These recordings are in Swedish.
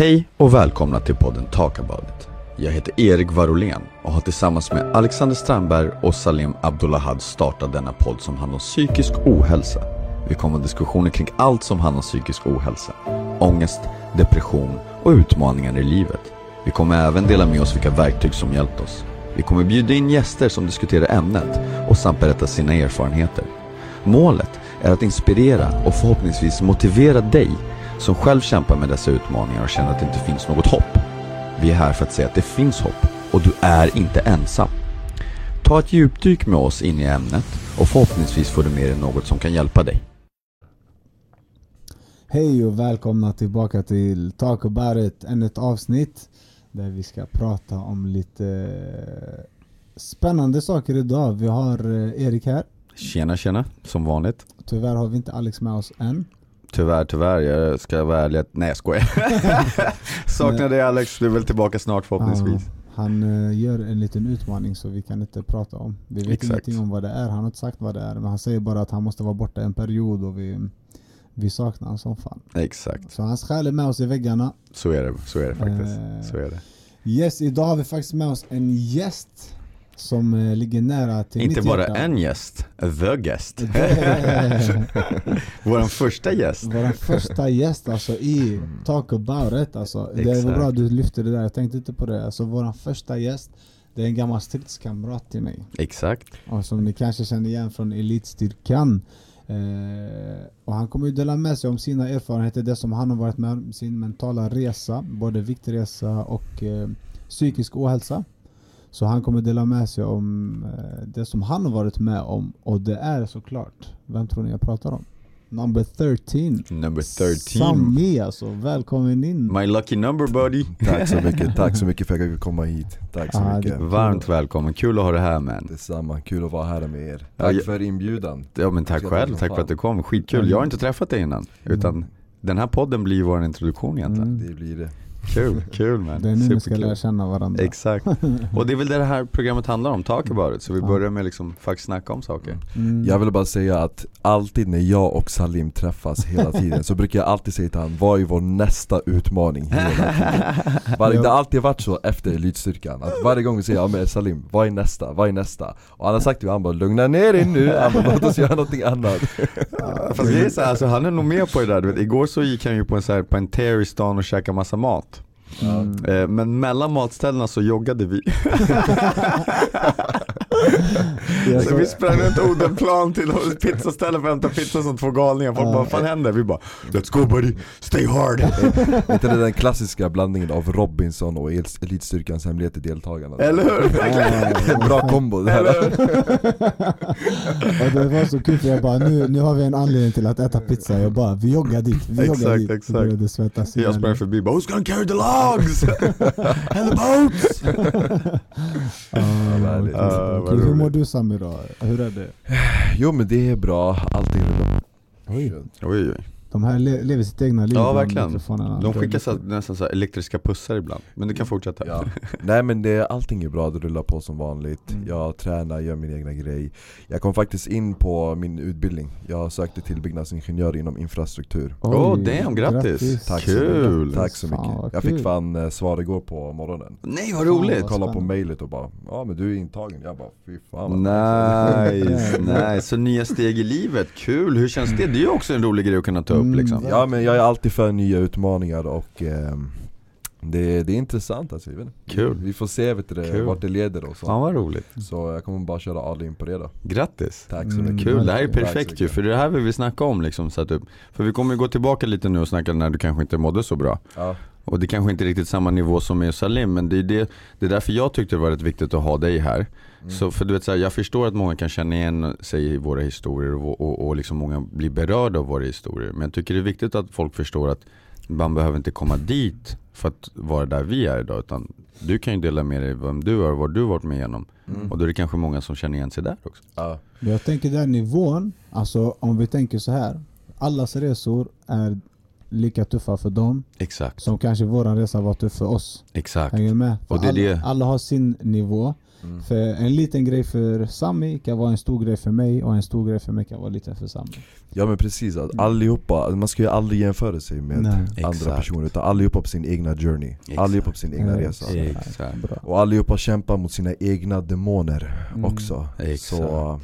Hej och välkomna till podden Talk about it. Jag heter Erik Varolén och har tillsammans med Alexander Strandberg och Salim Abdullahad startat denna podd som handlar om psykisk ohälsa. Vi kommer ha diskussioner kring allt som handlar om psykisk ohälsa. Ångest, depression och utmaningar i livet. Vi kommer även dela med oss vilka verktyg som hjälpt oss. Vi kommer bjuda in gäster som diskuterar ämnet och samt berätta sina erfarenheter. Målet är att inspirera och förhoppningsvis motivera dig som själv kämpar med dessa utmaningar och känner att det inte finns något hopp. Vi är här för att säga att det finns hopp och du är inte ensam. Ta ett djupdyk med oss in i ämnet och förhoppningsvis får du med dig något som kan hjälpa dig. Hej och välkomna tillbaka till Talk about it, ännu ett avsnitt där vi ska prata om lite eh, spännande saker idag. Vi har eh, Erik här. Tjena tjena, som vanligt. Tyvärr har vi inte Alex med oss än. Tyvärr, tyvärr. Jag ska vara ärlig. Nej jag skojar. Saknar dig Alex, du är väl tillbaka snart förhoppningsvis. Ja, han eh, gör en liten utmaning så vi kan inte prata om. Vi vet Exakt. ingenting om vad det är, han har inte sagt vad det är. Men han säger bara att han måste vara borta en period och vi, vi saknar honom som fan. Exakt, Så hans själ är med oss i väggarna. så är det, så är det faktiskt. Eh. Så är det. Yes, idag har vi faktiskt med oss en gäst som eh, ligger nära till Inte mitt bara hjärta. en gäst, the guest. Vår första gäst. Vår första gäst alltså i Talk about it alltså. Det var bra att du lyfte det där, jag tänkte inte på det. Alltså vår första gäst, det är en gammal stridskamrat till mig. Exakt. Och som ni kanske känner igen från elitstyrkan. Eh, och han kommer ju dela med sig om sina erfarenheter, det som han har varit med om, sin mentala resa, både viktresa och eh, psykisk ohälsa. Så han kommer dela med sig om eh, det som han har varit med om och det är såklart, vem tror ni jag pratar om? Number 13. Number 13. Sami alltså, välkommen in. My lucky number buddy. Tack så mycket, tack så mycket för att jag fick komma hit. Tack så Ah, mycket. Varmt välkommen, kul att ha det här man. Detsamma, kul att vara här med er. Ja, Tack jag- för inbjudan. Ja men tack själv, tack för att du kom, skitkul. Jag har inte träffat dig innan, utan den här podden blir vår introduktion egentligen. Mm. Det blir det. Kul, kul man. Det är nu ni ska Superkul. lära känna varandra. Exakt. Och det är väl det det här programmet handlar om, talk about it. Så vi Ja. börjar med liksom faktiskt snacka om saker. Mm. Jag vill bara säga att alltid när jag och Salim träffas hela tiden så brukar jag alltid säga till honom, vad är vår nästa utmaning hela tiden? Varje, det har alltid varit så efter elitstyrkan, att varje gång vi säger ja men Salim, vad är nästa? Vad är nästa? Och han har sagt till mig, han bara lugna ner dig nu, han bara, låt oss göra någonting annat Fast det är så här, alltså, han är nog med på det där. Du vet, igår så gick han ju på en, så här, på en tear i stan och käkade massa mat. Mm. Men mellan matställena så joggade vi. Så vi sprang runt Odenplan till pizzastället för att hämta pizza som två galningar. Folk bara, vad fan händer? Vi bara, let's go buddy, stay hard. Är inte det den klassiska blandningen av Robinson och el- elitstyrkans hemlighet till deltagarna? Eller hur? En bra kombo det här. och det var så kul för jag bara, nu, nu har vi en anledning till att äta pizza. Jag bara, vi joggar dit, vi joggar Exakt, dit. exakt. Började det svettas Jag sprang förbi bara, who's gonna carry the logs? And the boats? Ah. Ah, vad Hur mår du Sami då? Hur är det? Jo men det är bra, allting är bra Oj. Oj, oj. De här le lever sitt egna liv. Ja de verkligen. De skickar så, nästan så här elektriska pussar ibland. Men du kan fortsätta. ja. Nej men det, allting är bra, det rullar på som vanligt Mm. Jag tränar, gör min egna grej Jag kom faktiskt in på min utbildning Jag sökte till byggnadsingenjör inom infrastruktur Åh damn, grattis! Tack så Kul! mycket, tack så Fan, mycket vad Jag kul. fick fan eh, svar igår på morgonen Nej vad Fan, roligt! Jag kollade på mailet och bara Ja men du är intagen, jag bara fy fan Nice, nice. Så nya steg i livet, kul! Hur känns det? Det är ju också en rolig grej att kunna ta upp Mm, liksom. Ja men jag är alltid för nya utmaningar och ehm, det, det är intressant alltså, vet. Kul. Vi får se vet du, Kul. vart det leder och så Fan vad roligt. Så jag kommer bara köra all in på det då Grattis! Tack så Mm, mycket Kul, det här är perfekt ju, för det här vill vi snacka om liksom, så att, upp. För vi kommer gå tillbaka lite nu och snacka när du kanske inte mådde så bra ja. Och det kanske inte är riktigt samma nivå som med Salim, men det är, det, det är därför jag tyckte det var rätt viktigt att ha dig här Mm. Så för du vet så här, jag förstår att många kan känna igen sig i våra historier och, och, och liksom många blir berörda av våra historier Men jag tycker det är viktigt att folk förstår att man behöver inte komma dit för att vara där vi är idag Utan du kan ju dela med dig vem du är och vad du varit med igenom Mm. Och då är det kanske många som känner igen sig där också Ja. Jag tänker den nivån, alltså om vi tänker så här. Allas resor är lika tuffa för dem Exakt, som kanske våran resa var tuff för oss. exakt Hänger du med? Och det är alla, det- alla har sin nivå. Mm. För en liten grej för Sami kan vara en stor grej för mig och en stor grej för mig kan vara liten för Sami. Ja men precis, att Mm. allihopa, alltså, man ska ju aldrig jämföra sig med Nej. andra Exakt. personer utan allihopa på sin egna journey, Exakt. allihopa på sin egna resa Exakt. Och allihopa kämpar mot sina egna demoner Mm. också Exakt. Så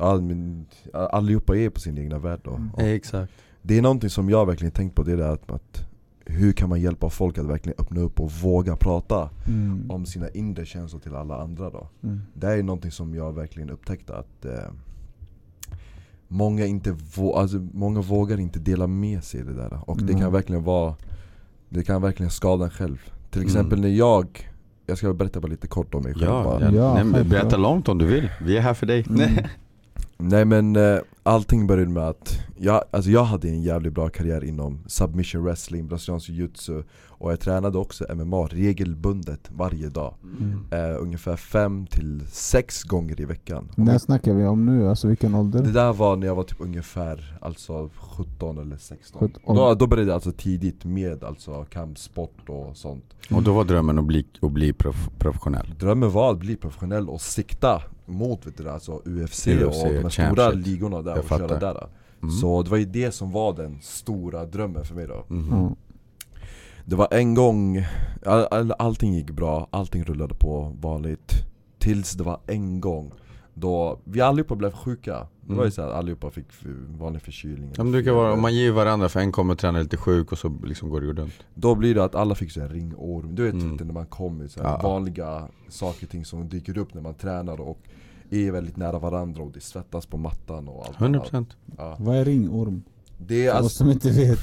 men, allihopa är på sin egna värld då Mm. Exakt. Det är någonting som jag verkligen tänkt på, det är det att, att hur kan man hjälpa folk att verkligen öppna upp och våga prata Mm. om sina inre känslor till alla andra då Mm. Det är någonting som jag verkligen upptäckte att eh, många, inte vå- alltså, många vågar inte dela med sig det där Och det Mm. kan verkligen vara Det kan verkligen skada en själv Till Mm. exempel när jag Jag ska berätta bara lite kort om mig själv Ja, bara. ja. Ja, Nej, berätta långt om du vill. Vi är här för dig. Mm. Nej men eh, allting började med att jag, alltså jag hade en jävligt bra karriär inom submission wrestling, brasiliansk jiu-jitsu. Och jag tränade också MMA regelbundet varje dag Mm. eh, Ungefär fem till sex gånger i veckan När snackar vi om nu? Alltså vilken ålder? Det där var när jag var typ ungefär alltså 17 eller 16 17. då, då började jag alltså tidigt med alltså kampsport och sånt Och då var drömmen att bli, att bli prof, professionell. Drömmen var att bli professionell och sikta mot vet du, alltså UFC, UFC, och de här stora ligorna där Jag och köra fattar. där Mm. Så det var ju det som var den stora drömmen för mig då Mhm. Mm. Det var en gång, all, all, allting gick bra, allting rullade på vanligt Tills det var en gång då vi allihopa blev sjuka Det var ju Mm. så att allihopa fick vanlig förkylning Ja, men det kan vara, om man ger varandra för en kommer träna lite sjuk och så liksom går det runt. Då blir det att alla fick här ringorm, du vet Mm. när man kommer så här Ja. vanliga saker och ting som dyker upp när man tränar och är väldigt nära varandra och det svettas på mattan och allt 100% Ja. Vad är ringorm? Det är alltså, som inte vet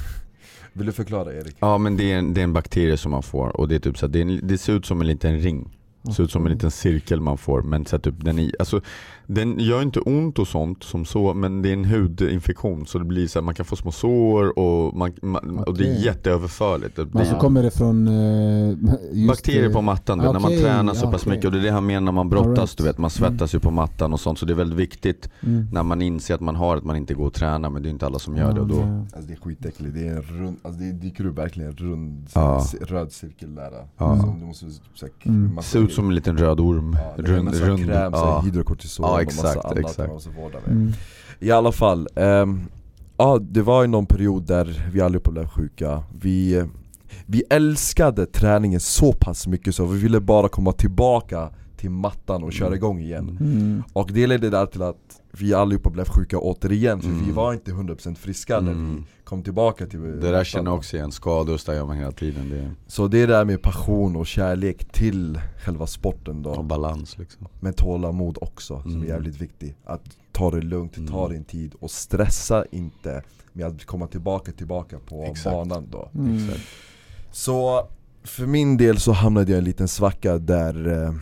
vill du förklara Erik? Ja men det är, en, det är en bakterie som man får och det är typ så det, är en, det ser ut som en liten ring. Det ser ut som en liten cirkel man får men så att typ den i, alltså den gör inte ont och sånt som så men det är en hudinfektion så det blir så här, man kan få små sår och, man, man, och det är jätteöverförligt. Det Men blir så kommer det från... eh, just, bakterier eh, på mattan, du vet, när man tränar så pass okej. mycket och det är det han menar när man brottas Alright. du vet, man svettas ju på mattan och sånt så det är väldigt viktigt Mm. när man inser att man har att man inte går och tränar men det är inte alla som gör det och då Alltså det är skitäckligt, det är en rund, alltså det dyker upp verkligen en rund Ja. röd cirkel där Ja. som du måste så här, Mm. Ut som en liten röd orm. ja, det är en massa kräm, ja. hydrokortison Ja, och exakt, massa annat exakt. man måste vårda med Mm. I alla fall, ehm, ja det var ju någon period där vi allihopa blev sjuka Vi, vi älskade träningen så pass mycket så vi ville bara komma tillbaka till mattan och köra Mm. igång igen Mm. Och det ledde där till att vi allihopa blev sjuka återigen för vi Mm. var inte 100% friska när vi Mm. kom tillbaka till Det där känner jag också igen, skador ställer man hela tiden. Det är, Så det där med passion och kärlek till själva sporten och då balans liksom. Men tålamod också, som Mm. är jävligt viktigt Att ta det lugnt, ta Mm. din tid och stressa inte med att komma tillbaka tillbaka på Exakt. banan då. Exakt. Så för min del så hamnade jag i en liten svacka där eh,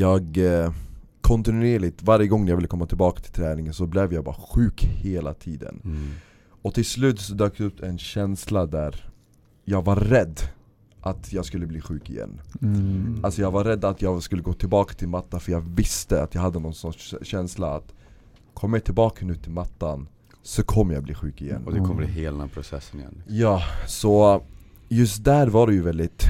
jag eh, kontinuerligt, varje gång jag ville komma tillbaka till träningen så blev jag bara sjuk hela tiden Mm. Och till slut så dök det upp en känsla där jag var rädd att jag skulle bli sjuk igen Mm. Alltså jag var rädd att jag skulle gå tillbaka till mattan för jag visste att jag hade någon sorts känsla att Kommer jag tillbaka nu till mattan så kommer jag bli sjuk igen Och det kommer i hela den processen igen. Ja, så just där var det ju väldigt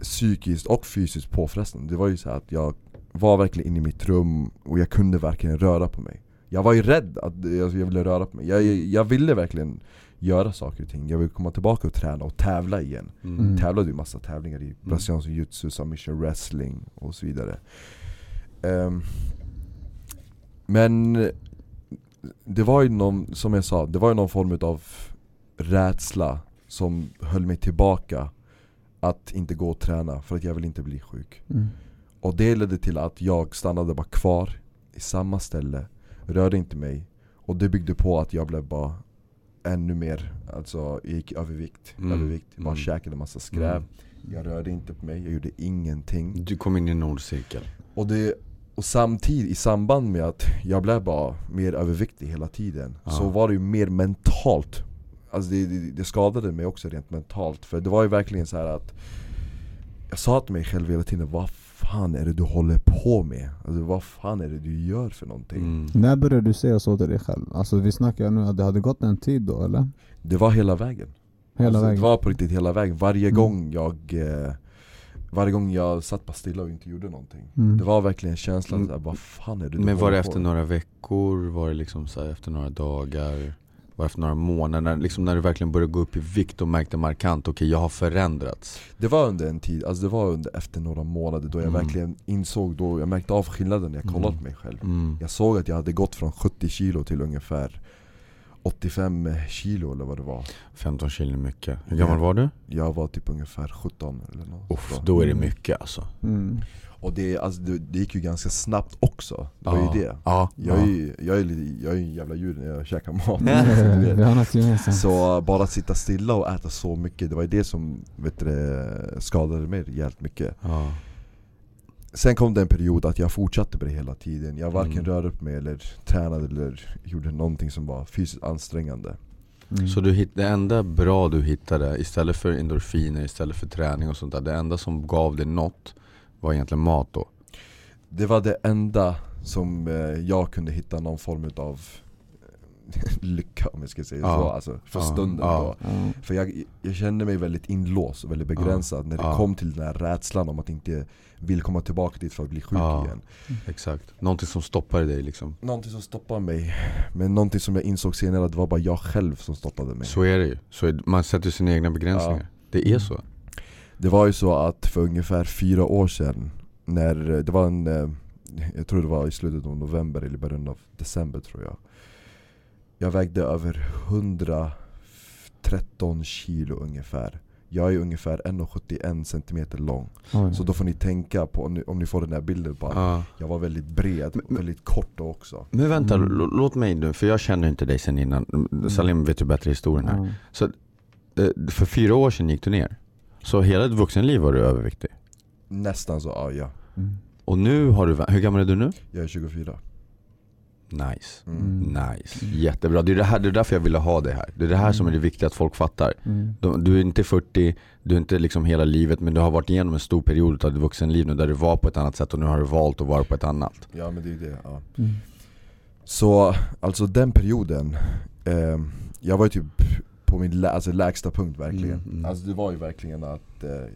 psykiskt och fysiskt påfrestande. Det var ju så här att jag var verkligen inne i mitt rum och jag kunde verkligen röra på mig. Jag var ju rädd att jag ville röra på mig. Jag, jag ville verkligen göra saker och ting. Jag ville komma tillbaka och träna och tävla igen. Mm. Tävlade ju massa tävlingar i brasiliansk jiu-jitsu, submission wrestling och så vidare. Ehm, Men det var ju någon, som jag sa, det var ju någon form av rädsla som höll mig tillbaka att inte gå och träna för att jag ville inte bli sjuk Mm. Och det ledde till att jag stannade bara kvar i samma ställe, rörde inte mig Och det byggde på att jag blev bara ännu mer, alltså jag gick övervikt, Mm. övervikt, bara Mm. käkade massa skräp Mm. Jag rörde inte på mig, jag gjorde ingenting Du kom in i en nordcirkel. Och, det, och samtidigt, i samband med att jag blev bara mer överviktig hela tiden Ja. Så var det ju mer mentalt Alltså det, det, det skadade mig också rent mentalt För det var ju verkligen så här att Jag sa till mig själv hela tiden, vad fan är det du håller på med? Alltså vad fan är det du gör för någonting? Mm. När började du säga så till dig själv? Alltså vi snackar nu att det hade gått en tid då eller? Det var hela vägen Hela alltså, vägen? Det var på riktigt hela vägen, varje Mm. gång jag eh, varje gång jag satt bara stilla och inte gjorde någonting Mm. Det var verkligen känslan Mm. vad fan är det du Men var det efter några veckor? Var det liksom så här efter några dagar? Var det efter några månader? Liksom när du verkligen började gå upp i vikt och märkte markant, okej jag har förändrats Det var under en tid, alltså det var under efter några månader då jag Mm. verkligen insåg, då jag märkte av skillnaden när jag kollade Mm. på mig själv mm. Jag såg att jag hade gått från 70 kilo till ungefär 85 kilo eller vad det var 15 kilo är mycket. Hur gammal var du? Jag var typ ungefär 17 eller något Uff, då är det mycket alltså Mm. Och det, alltså, det, det gick ju ganska snabbt också, det var ju det Ja, Jag ja. är ju jag är, lite- jag är en jävla djur när jag käkar mat du Vi vet. har något gemensamt. Så bara att sitta stilla och äta så mycket, det var ju det som vet du, det, skadade mig rejält mycket ja. Sen kom det en period att jag fortsatte med det hela tiden Jag varken Mm. rörde upp mig eller tränade eller gjorde någonting som var fysiskt ansträngande Mm. Så du hitt, det enda bra du hittade, istället för endorfiner, istället för träning och sånt där Det enda som gav dig något var egentligen mat då? Det var det enda som eh, jag kunde hitta någon form av lycka om jag ska säga Ja. så, alltså för Ja. stunden Ja. då. Ja. För jag, jag kände mig väldigt inlåst och väldigt begränsad när det kom till den här rädslan om att inte vill komma tillbaka dit för att bli sjuk igen. Exakt, någonting som stoppade dig liksom. Någonting som stoppade mig, men någonting som jag insåg senare att det var bara jag själv som stoppade mig. Så är det ju, så är, man sätter sina egna begränsningar. Det är så Det var ju så att för ungefär fyra år sedan, när det var en, eh, jag tror det var i slutet av november eller början av december tror jag Jag vägde över 113 kilo ungefär Jag är ungefär 1,71 centimeter lång Oj. Så då får ni tänka på, om ni, om ni får den här bilden på att ja. jag var väldigt bred och väldigt kort också Men vänta, Mm. låt mig nu, för jag känner inte dig sen innan Salim vet ju bättre historien här Ja. Så eh, för fyra år sedan gick du ner Så hela ditt vuxenliv var du överviktig Nästan så, ja, ja Mm. Och nu har du, hur gammal är du nu? Jag är 24 Nice mm. Mm. Nice, jättebra. Det är, det, här, det är därför jag ville ha det här. Det är det här som är det viktiga att folk fattar. Mm. Du, du är inte 40, du är inte liksom hela livet men du har varit igenom en stor period av ditt vuxenliv nu där du var på ett annat sätt och nu har du valt att vara på ett annat. Ja men det är ju det, ja Mm. Så alltså den perioden, eh, jag var ju typ på min lä alltså, lägsta punkt verkligen Mm, mm. Alltså det var ju verkligen att eh,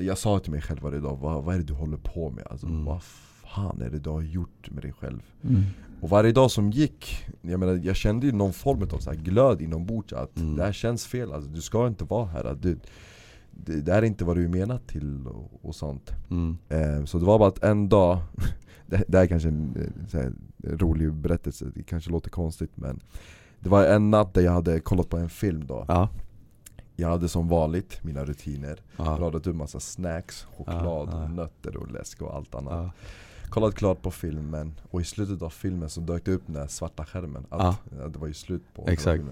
Jag sa till mig själv varje dag, vad, vad är det du håller på med? Alltså, Mm. Vad fan är det du har gjort med dig själv? Mm. Och varje dag som gick, jag menar jag kände ju någon form av så här glöd inombords att Mm. det här känns fel, alltså, du ska inte vara här att du, det, det här är inte vad du är menad till och, och sånt Mm. Eh, Så det var bara att en dag, det, det här är kanske en eh, här, rolig berättelse, det kanske låter konstigt men Det var en natt där jag hade kollat på en film då Ja. Jag hade som vanligt mina rutiner, Ja. radat upp massa snacks, choklad, Ja, ja. och nötter och läsk och allt annat Ja. Kollat klart på filmen, och i slutet av filmen så dök det upp den här svarta skärmen att, ja, Det var ju slut på Exakt.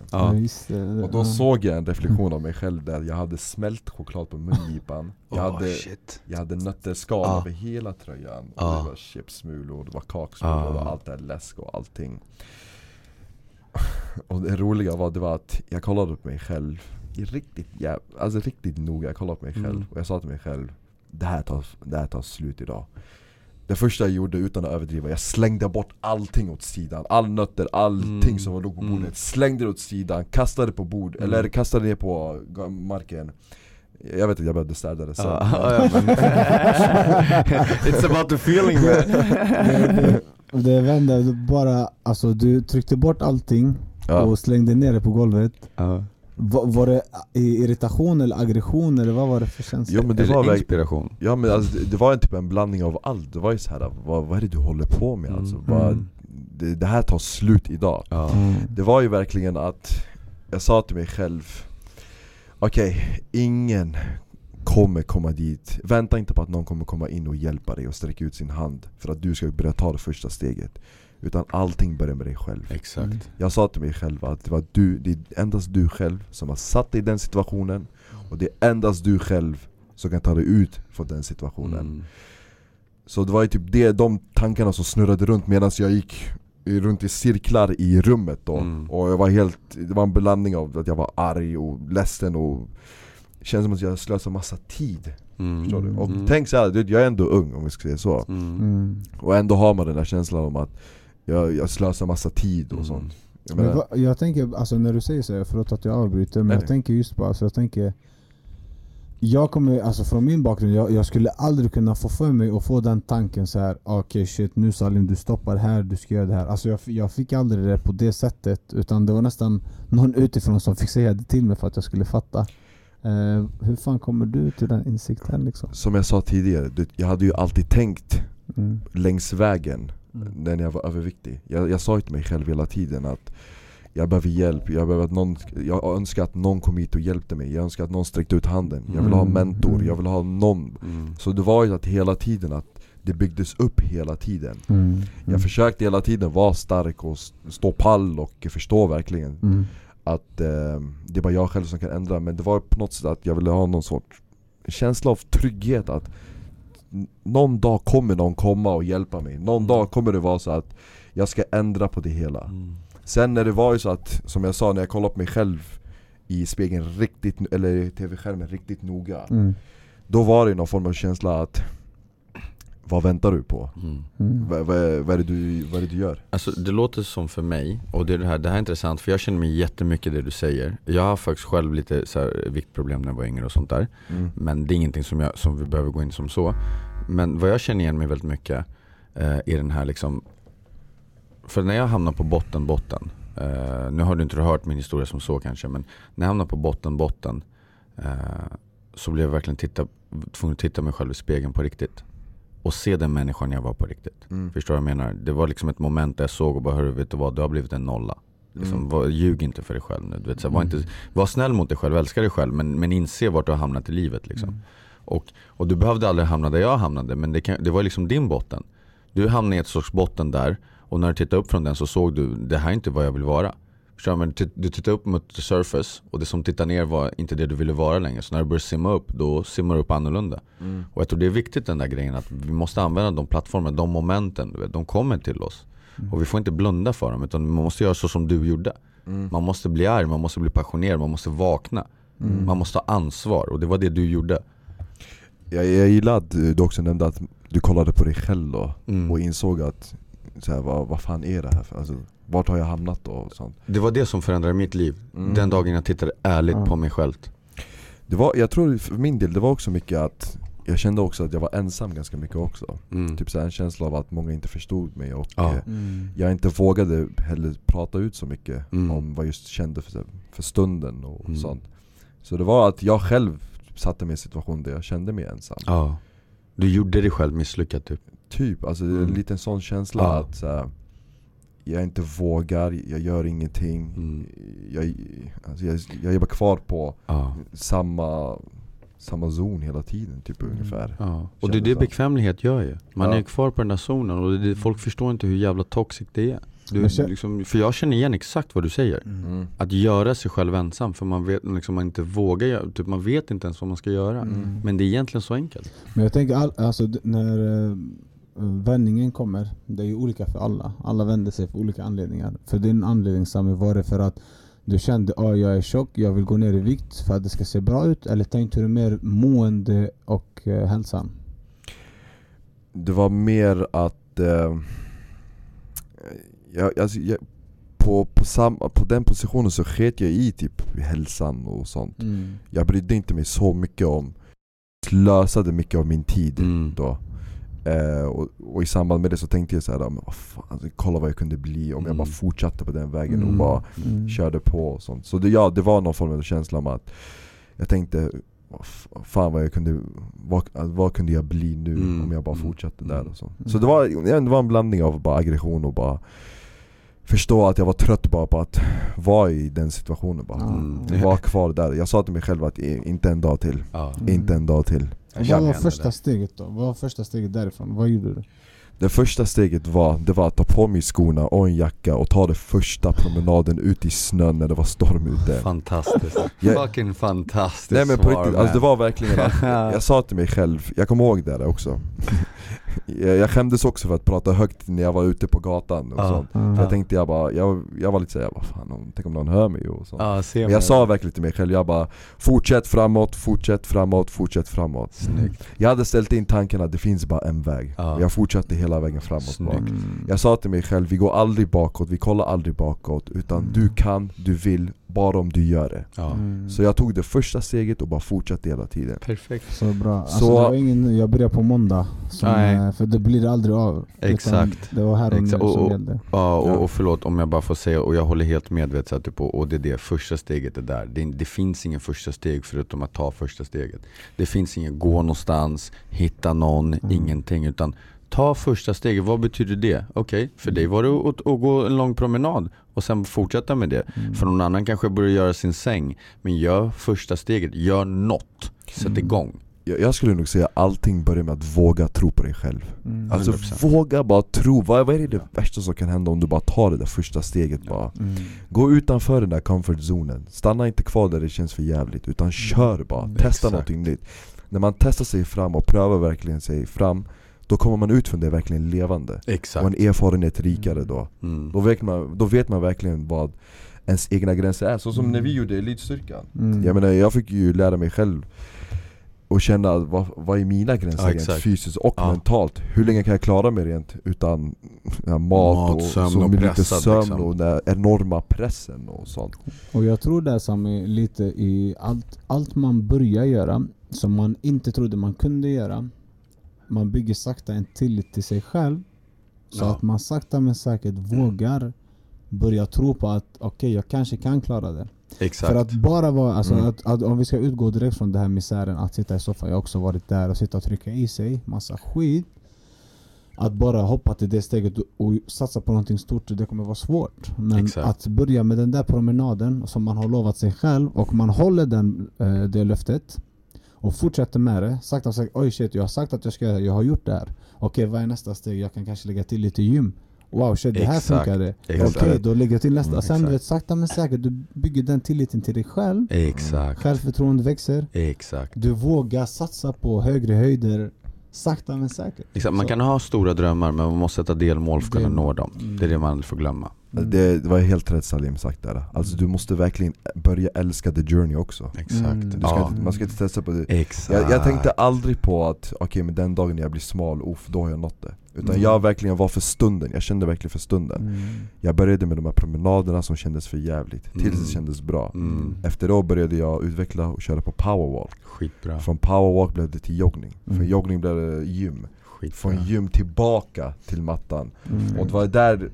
filmen. Och då såg jag en reflektion av mig själv där jag hade smält choklad på mungipan Jag hade shit. jag hade nötterskal Ja. över hela tröjan, och Ja. det var chipsmulor, det var kaksmulor Ja. och allt det här läsk och allting Och det roliga var, det var att jag kollade på mig själv riktigt jäv... alltså riktigt noga, jag kollade på mig själv Mm. och jag sa till mig själv Det här tar, det här tar slut idag Det första jag gjorde utan att överdriva, jag slängde bort allting åt sidan All nötter, allting Mm. som låg på Mm. bordet, slängde det åt sidan, kastade på bord, Mm. eller kastade ner på marken Jag vet att jag behövde städa det sen It's about the feeling man. det, det, det vände, bara, alltså du tryckte bort allting Ja. och slängde ner det på golvet Ja. Va, Var det irritation eller aggression eller vad var det för känsla? Jo men det Eller var inspiration. ja men alltså, det- det var en typ en blandning av allt, det var ju så här, vad, vad är det du håller på med alltså? Mm. Vad, Mm. det, det här tar slut idag Ja. Mm. Det var ju verkligen att, jag sa till mig själv Okej, ingen kommer komma dit, vänta inte på att någon kommer komma in och hjälpa dig och sträcka ut sin hand för att du ska börja ta det första steget Utan allting börjar med dig själv Exakt. Mm. Jag sa till mig själv att det var du, det är endast du själv som har satt dig i den situationen Och det är endast du själv som kan ta dig ut från den situationen Mm. Så det var ju typ det, de tankarna som snurrade runt medan jag gick i- runt i cirklar i rummet då Mm. Och jag var helt, det var en blandning av att jag var arg och ledsen och Det kändes som att jag slösade massa tid, Mm. förstår du? Och Mm. tänk såhär, jag är ändå ung om vi ska säga så Mm. Mm. Och ändå har man den där känslan om att jag, jag slösar massa tid och Mm. sånt jag Men va, jag tänker, alltså när du säger så, här, förlåt att jag avbryter, men Nej, jag tänker just på, alltså jag tänker jag kommer, alltså från min bakgrund, jag, jag skulle aldrig kunna få för mig att få den tanken så här. okej okay, shit nu Salim du stoppar här, du ska göra det här. Alltså jag, jag fick aldrig det på det sättet, utan det var nästan någon utifrån som fick säga det till mig för att jag skulle fatta. Uh, hur fan kommer du till den insikten liksom? Som jag sa tidigare, jag hade ju alltid tänkt mm. längs vägen mm. när jag var överviktig. Jag, jag sa till mig själv hela tiden att jag behöver hjälp, jag, behöver att någon, jag önskar att någon kom hit och hjälpte mig Jag önskar att någon sträckte ut handen Jag vill ha mm. mentor, mm. jag vill ha någon mm. Så det var ju att hela tiden att det byggdes upp hela tiden mm. Mm. Jag försökte hela tiden vara stark och stå pall och förstå verkligen mm. Att eh, det är bara jag själv som kan ändra Men det var på något sätt att jag ville ha någon sorts känsla av trygghet att Någon dag kommer någon komma och hjälpa mig. Någon dag kommer det vara så att jag ska ändra på det hela. Sen när det var ju så att, som jag sa, när jag kollade på mig själv i spegeln riktigt, eller tv-skärmen riktigt noga mm. Då var det någon form av känsla att vad väntar du på? Mm. Mm. Vad, vad, vad, är det du, vad är det du gör? Alltså det låter som för mig, och det, är det, här, det här är intressant för jag känner mig jättemycket det du säger Jag har faktiskt själv lite så här, viktproblem när jag var yngre och sånt där Mm. Men det är ingenting som, jag, som vi behöver gå in som så Men vad jag känner igen mig väldigt mycket eh, är den här liksom För när jag hamnar på botten, botten eh, Nu har du inte hört min historia som så kanske men När jag hamnar på botten, botten eh, Så blev jag verkligen titta, tvungen att titta mig själv i spegeln på riktigt och se den människan jag var på riktigt. Mm. Förstår du vad jag menar? Det var liksom ett moment där jag såg och bara hörru, vet du vad? Du har blivit en nolla. Liksom, Mm. var, ljug inte för dig själv nu. Du vet, så var, Mm. inte, var snäll mot dig själv, älska dig själv men, men inse vart du har hamnat i livet. Liksom. Mm. Och, och du behövde aldrig hamna där jag hamnade, men det, kan, det var liksom din botten. Du hamnade i ett sorts botten där och när du tittade upp från den så såg du, det här är inte vad jag vill vara. Du? Men du- tittade upp mot the surface och det som tittar ner var inte det du ville vara längre. Så när du börjar simma upp, då simmar du upp annorlunda. Mm. Och jag tror det är viktigt den där grejen att vi måste använda de plattformarna, de momenten, vet, de kommer till oss. Mm. Och vi får inte blunda för dem utan man måste göra så som du gjorde. Mm. Man måste bli arg, man måste bli passionerad, man måste vakna. Mm. Man måste ha ansvar och det var det du gjorde. Jag, jag gillar att du du också nämnde att du kollade på dig själv då Mm. och insåg att så här, vad, vad fan är det här för? Alltså, vart har jag hamnat då? Och sånt. Det var det som förändrade mitt liv. Mm. Den dagen jag tittade ärligt Ja. på mig själv. Det var, jag tror för min del, det var också mycket att jag kände också att jag var ensam ganska mycket också Mm. Typ så här, en känsla av att många inte förstod mig och Ja. eh, Mm. jag inte vågade heller prata ut så mycket Mm. om vad jag just kände för, för stunden och Mm. sånt Så det var att jag själv satte mig i en situation där jag kände mig ensam Ja. Du gjorde dig själv misslyckad typ. Typ, alltså det är Mm. en liten sån känsla Ja. att här, jag inte vågar, jag gör ingenting Mm. jag, alltså jag, jag är bara kvar på Ja. samma, samma zon hela tiden typ Mm. ungefär Ja. Och det är det bekvämlighet gör ju. Man Ja. är kvar på den där zonen och det, folk förstår inte hur jävla toxic det är. Du, liksom, för jag känner igen exakt vad du säger. mm. Att göra sig själv ensam för man vet liksom, man inte vågar typ, man vet inte ens vad man ska göra. Mm. Men det är egentligen så enkelt. Men jag tänker, all, alltså, när eh, vändningen kommer, det är ju olika för alla. Alla vänder sig för olika anledningar. För din anledning Sami, var det för att du kände att jag är tjock, jag vill gå ner i vikt för att det ska se bra ut? Eller tänkte du mer mående och eh, hälsan? Det var mer att eh, jag, alltså, jag, på, på, sam, på den positionen så sket jag i typ hälsan och sånt Mm. Jag brydde inte mig så mycket om Slösade mycket av min tid Mm. då eh, och, och i samband med det så tänkte jag så här, men vad fan, alltså, kolla vad jag kunde bli om jag Mm. bara fortsatte på den vägen och Mm. bara Mm. körde på och sånt Så det, ja, det var någon form av känsla om att Jag tänkte, fan vad jag kunde, vad, alltså, vad kunde jag bli nu Mm. om jag bara Mm. fortsatte där och så Mm. Så det var, det var en blandning av bara aggression och bara Förstå att jag var trött bara på att vara i den situationen bara Mm. Vara kvar där, jag sa till mig själv att inte en dag till. Mm. inte en dag till Jag Vad var det första där. steget då? Vad var första steget därifrån? Vad gjorde du? Det första steget var, det var att ta på mig skorna och en jacka och ta den första promenaden ut i snön när det var storm ute Fantastiskt. Jag- Fucking fantastiskt Nej men på riktigt, alltså det var verkligen att jag sa till mig själv, jag kommer ihåg det där också jag, jag skämdes också för att prata högt när jag var ute på gatan och Ja. sånt Mm. För jag tänkte jag bara, jag, jag var lite såhär, vad fan, om- tänk om någon hör mig och sånt ser Men jag sa verkligen till mig själv, jag bara Fortsätt framåt, fortsätt framåt, fortsätt framåt Snyggt. Jag hade ställt in tanken att det finns bara en väg. Och jag fortsatte hela vägen framåt Snyggt. bak. Jag sa till mig själv, vi går aldrig bakåt, vi kollar aldrig bakåt Utan Mm. du kan, du vill, bara om du gör det. Ja. Mm. Så jag tog det första steget och bara fortsatte hela tiden. Perfekt. Så bra. Alltså, Så- det var ingen, jag börjar på måndag, som, Nej. eh, för det blir aldrig av. Exakt. Det var här och Exakt. nu Och- som och- gällde. Ja, och, Ja. och förlåt om jag bara får säga, och jag håller helt med vet, så att typ, och och det är det, första steget är där. Det, det finns ingen första steg förutom att ta första steget. Det finns ingen gå någonstans, hitta någon, Mm. ingenting. Utan ta första steget, vad betyder det? Okej, för dig var det att, att gå en lång promenad och sen fortsätta med det. Mm. För någon annan kanske börjar göra sin säng. Men gör första steget, gör något. Sätt Mm. igång. Jag, jag skulle nog säga allting börjar med att våga tro på dig själv. Mm. Alltså 100%. våga bara tro, vad, vad är det värsta som kan hända om du bara tar det där första steget bara? Mm. Gå utanför den där comfort zonen, stanna inte kvar där det känns för jävligt utan kör bara, Mm. testa Exakt. någonting nytt När man testar sig fram och prövar verkligen sig fram Då kommer man ut från det verkligen levande Exakt. och en erfarenhet rikare då Mm. Då vet man, då vet man verkligen vad ens egna gränser är, så som när vi gjorde Elitstyrkan Mm. Jag menar jag fick ju lära mig själv och känna vad, vad är mina gränser Ja, rent exakt. fysiskt och Ja. mentalt Hur länge kan jag klara mig rent utan ja, mat, Mat, och sömn så och lite pressad, sömn liksom. och den enorma pressen och sånt Och jag tror det som är lite i allt, allt man börjar göra som man inte trodde man kunde göra. Man bygger sakta en tillit till sig själv. Så Ja. att man sakta men säkert vågar börja tro på att okej, jag kanske kan klara det. Exakt. För att bara vara, alltså Mm. att, att om vi ska utgå direkt från den här misären att sitta i soffan, jag har också varit där och sitta och trycka i sig massa skit. Att bara hoppa till det steget och- och satsa på någonting stort, det kommer vara svårt. Men Exakt. att börja med den där promenaden som man har lovat sig själv och man håller den, eh, det löftet och fortsätter med det. Sakta och sakta, oj shit jag har sagt att jag ska jag har gjort det här. Okej vad är nästa steg? Jag kan kanske lägga till lite gym. Wow shit det här Exakt. funkade. Okej då lägger jag till nästa. Mm, Sen du vet sakta men säkert, du bygger den tilliten till dig själv. Exakt. Självförtroende växer. Exakt. Du vågar satsa på högre höjder sakta men säkert. Exakt. Man Så. kan ha stora drömmar men man måste sätta delmål för att kunna nå dem. Mm. Det är det man aldrig får glömma. Mm. det, det var helt rätt Salim sagt där Alltså du måste verkligen börja älska the journey också Exakt. Mm. du ska Ja. inte, Man ska inte testa på det Exakt. jag, jag tänkte aldrig på att, okej men den dagen jag blir smal, uff, då har jag nått det Utan Mm. jag verkligen var för stunden, jag kände verkligen för stunden Mm. Jag började med de här promenaderna som kändes för jävligt, tills Mm. det kändes bra Mm. Efter det började jag utveckla och köra på powerwalk Skitbra. Från powerwalk blev det till joggning, från Mm. joggning blev det gym Skitbra. Från gym tillbaka till mattan Mm. Och det var där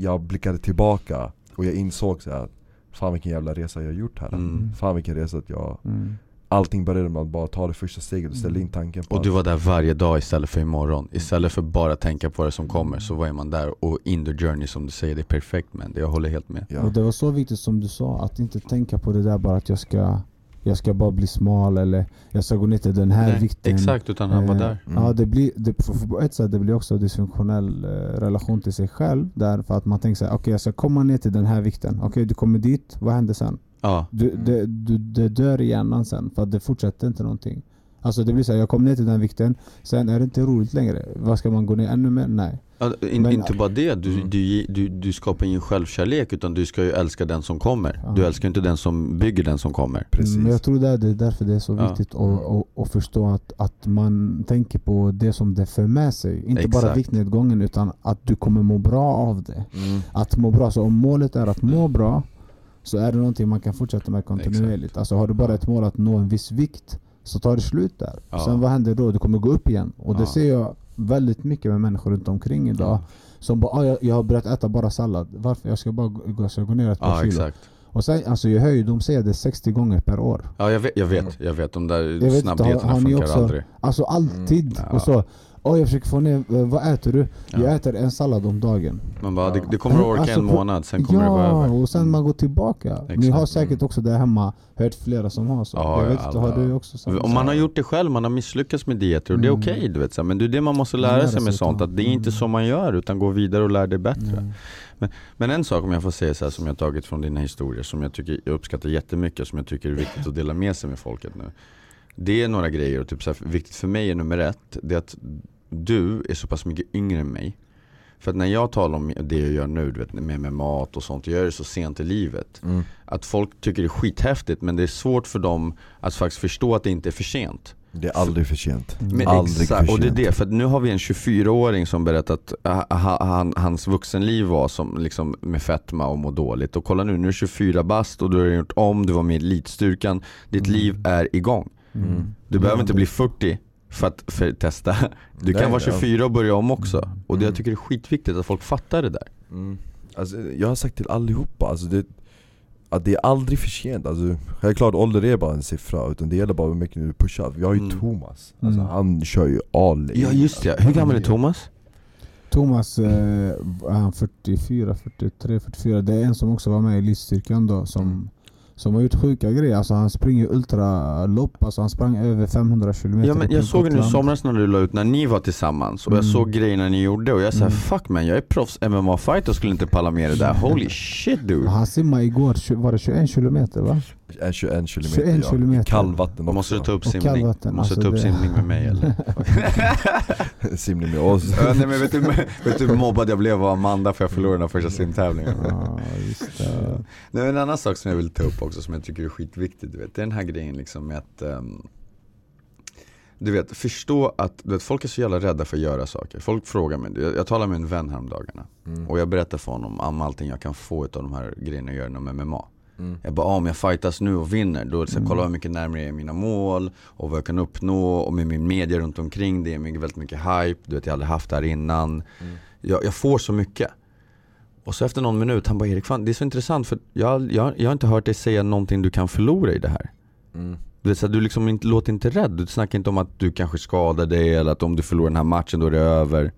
jag blickade tillbaka och jag insåg så här, Fan vilken jävla resa jag har gjort här Mm. Fan vilken resa att jag Mm. Allting började med att bara ta det första steget och ställa in tanken på Och du var där varje dag istället för imorgon. Istället för bara tänka på det som kommer så var man där och in the journey som du säger, det är perfekt men jag håller helt med. ja. Och det var så viktigt som du sa, att inte tänka på det där bara att jag ska Jag ska bara bli smal eller jag ska gå ner till den här Nej, vikten Exakt, utan han var Eh, där. Mm. Ja det blir, det, för, för på ett sätt det blir också dysfunktionell eh, relation till sig själv Därför att man tänker såhär, okej jag ska komma ner till den här vikten Okej du kommer dit, vad händer sen? Ja, Du, det, du, det dör i hjärnan sen för att det fortsätter inte någonting Alltså det blir så här, jag kom ner till den vikten Sen är det inte roligt längre Vad ska man gå ner ännu mer? Nej Ja, in, Men- inte bara det, du, Mm. du, du, du skapar ingen självkärlek utan du ska ju älska den som kommer. Ja. Du älskar inte den som bygger den som kommer. Precis. Men jag tror det är det är därför det är så Ja. viktigt att, att, att förstå att, att man tänker på det som det för med sig Inte bara Exakt. viktnedgången utan att du kommer må bra av det Mm. Att må bra, så om målet är att må bra Så är det någonting man kan fortsätta med kontinuerligt Alltså har du bara ett mål att nå en viss vikt Så tar det slut där Ja. Sen vad händer då? Du kommer gå upp igen Och det Ja. ser jag väldigt mycket med människor runt omkring idag Ja, Som bara ah, jag, jag har börjat äta bara sallad Varför? Jag ska bara gå, ska gå ner ett par ja kilo exakt. Och sen, alltså jag hör ju, de säger det 60 gånger per år Ja jag vet, jag vet, jag vet de där vet har ni funkar också- aldrig. Alltså alltid! Mm. Och så Åh jag försöker få ner, eh, vad äter du? Ja. Jag äter en sallad om dagen Man bara, det, det kommer att orka Alltså, en månad, sen kommer det vara Ja, över. och sen man går tillbaka. Ni Exakt. har säkert också där hemma hört flera som har så. Ja, jag vet ja, alla. har du också samma Om man har gjort det själv, man har misslyckats med dieter och det är Mm. okej du vet så här, Men det är det man måste Man lära lär sig sig med sånt, att det är inte Mm. så man gör utan gå vidare och lär dig bättre. Mm. Men en sak om jag får säga så här som jag tagit från dina historier som jag tycker jag uppskattar jättemycket som jag tycker är viktigt att dela med sig med folket nu. Det är några grejer och typ så här, viktigt för mig är nummer ett, det är att du är så pass mycket yngre än mig. För att när jag talar om det jag gör nu, du vet, med, med mat och sånt, jag gör det så sent i livet. Mm. Att folk tycker det är skithäftigt men det är svårt för dem att faktiskt förstå att det inte är för sent. Det är aldrig för sent. Men Aldrig exakt, för och det är sent. det, för nu har vi en 24-åring som berättat att ah, ha- han, hans vuxenliv var som liksom med fetma och må dåligt. Och kolla nu, nu är du 24 bast och du har gjort om, du var med i elitstyrkan. Ditt Mm. liv är igång. Mm. Du behöver inte bli 40 för att för testa. Du Nej, kan vara ja. 24 och börja om också. Och det, jag Mm. tycker det är skitviktigt att folk fattar det där. Mm. Alltså, jag har sagt till allihopa, alltså det, att det är aldrig för sent. Alltså, självklart ålder är bara en siffra, utan det gäller bara hur mycket du pushar. Vi har ju Mm. Thomas, alltså, Mm. han kör ju all in. Ja just det, hur gammal är Thomas? Thomas, eh, är han 44, 43, 44. Det är en som också var med i elitstyrkan då som, Mm. Som har gjort sjuka grejer. Alltså han springer ultralopp, alltså han sprang över 500 km Ja men jag såg det nu i somras när du la ut när ni var tillsammans och jag Mm. såg grejerna ni gjorde och jag sa Mm. fuck man jag är proffs MMA-fighter och skulle inte palla med det där. Holy shit dude. Han simmade igår, var det 21 kilometer va? En 21 kilometer, 21 ja. kilometer. Kallvatten också. Måste du ta upp Och simning? Måste alltså ta upp det- simning med mig eller? Simning med oss. Ja, Nej men vet du, vet du hur mobbad jag blev av Amanda för jag förlorade den första simtävlingen? Ja, just det. Nej, en annan sak som jag vill ta upp också som jag tycker är skitviktigt, du vet, det är den här grejen liksom med att ehm, Du vet, förstå att du vet, folk är så jävla rädda för att göra saker. Folk frågar mig, jag, jag talade med en vän häromdagarna Mm. och jag berättar för honom om allting jag kan få av de här grejerna jag gör inom MMA. Mm. Jag bara, ah, om jag fightas nu och vinner, då här, Mm. kolla hur mycket närmare jag är mina mål och vad jag kan uppnå och med min media runt omkring det är mycket, väldigt mycket hype, du vet jag har aldrig haft det här innan. Mm. Jag, jag får så mycket. Och så efter någon minut, han bara Erik, fan, det är så intressant för jag, jag, jag har inte hört dig säga någonting du kan förlora i det här. Mm. Du, vet, så du liksom inte, låter inte rädd, du snackar inte om att du kanske skadar dig eller att om du förlorar den här matchen då är det över. Mm.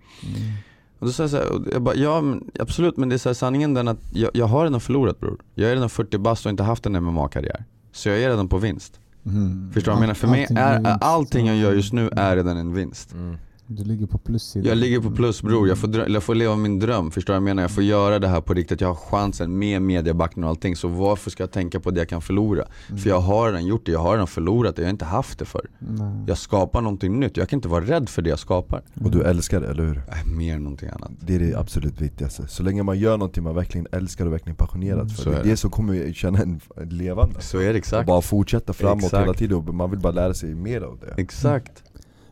Och då sa jag så här, och jag bara, ja men, absolut men det är så här, sanningen den att jag, jag har redan förlorat bror. Jag är redan 40 bast och inte haft en MMA-karriär. Så jag är redan på vinst. Mm. Förstår du vad jag menar? För mig Allting är, allting jag gör just nu är redan en vinst. Mm. Du ligger på plussidan. Jag ligger på plus bror, jag får, drö- jag får leva min dröm. Förstår du vad jag menar? Jag får göra det här på riktigt, jag har chansen med mediabacken och allting. Så varför ska jag tänka på det jag kan förlora? Mm. För jag har redan gjort det, jag har redan förlorat det, jag har inte haft det för. Nej. Jag skapar någonting nytt, jag kan inte vara rädd för det jag skapar. Och du älskar det, eller hur? Äh, mer än någonting annat. Det är det absolut viktigaste. Så länge man gör någonting man verkligen älskar och verkligen är passionerad Mm, för, så det är det. det som kommer känna en levande. Så är det Och exakt. bara fortsätta framåt Exakt. hela tiden och man vill bara lära sig mer av det. Exakt.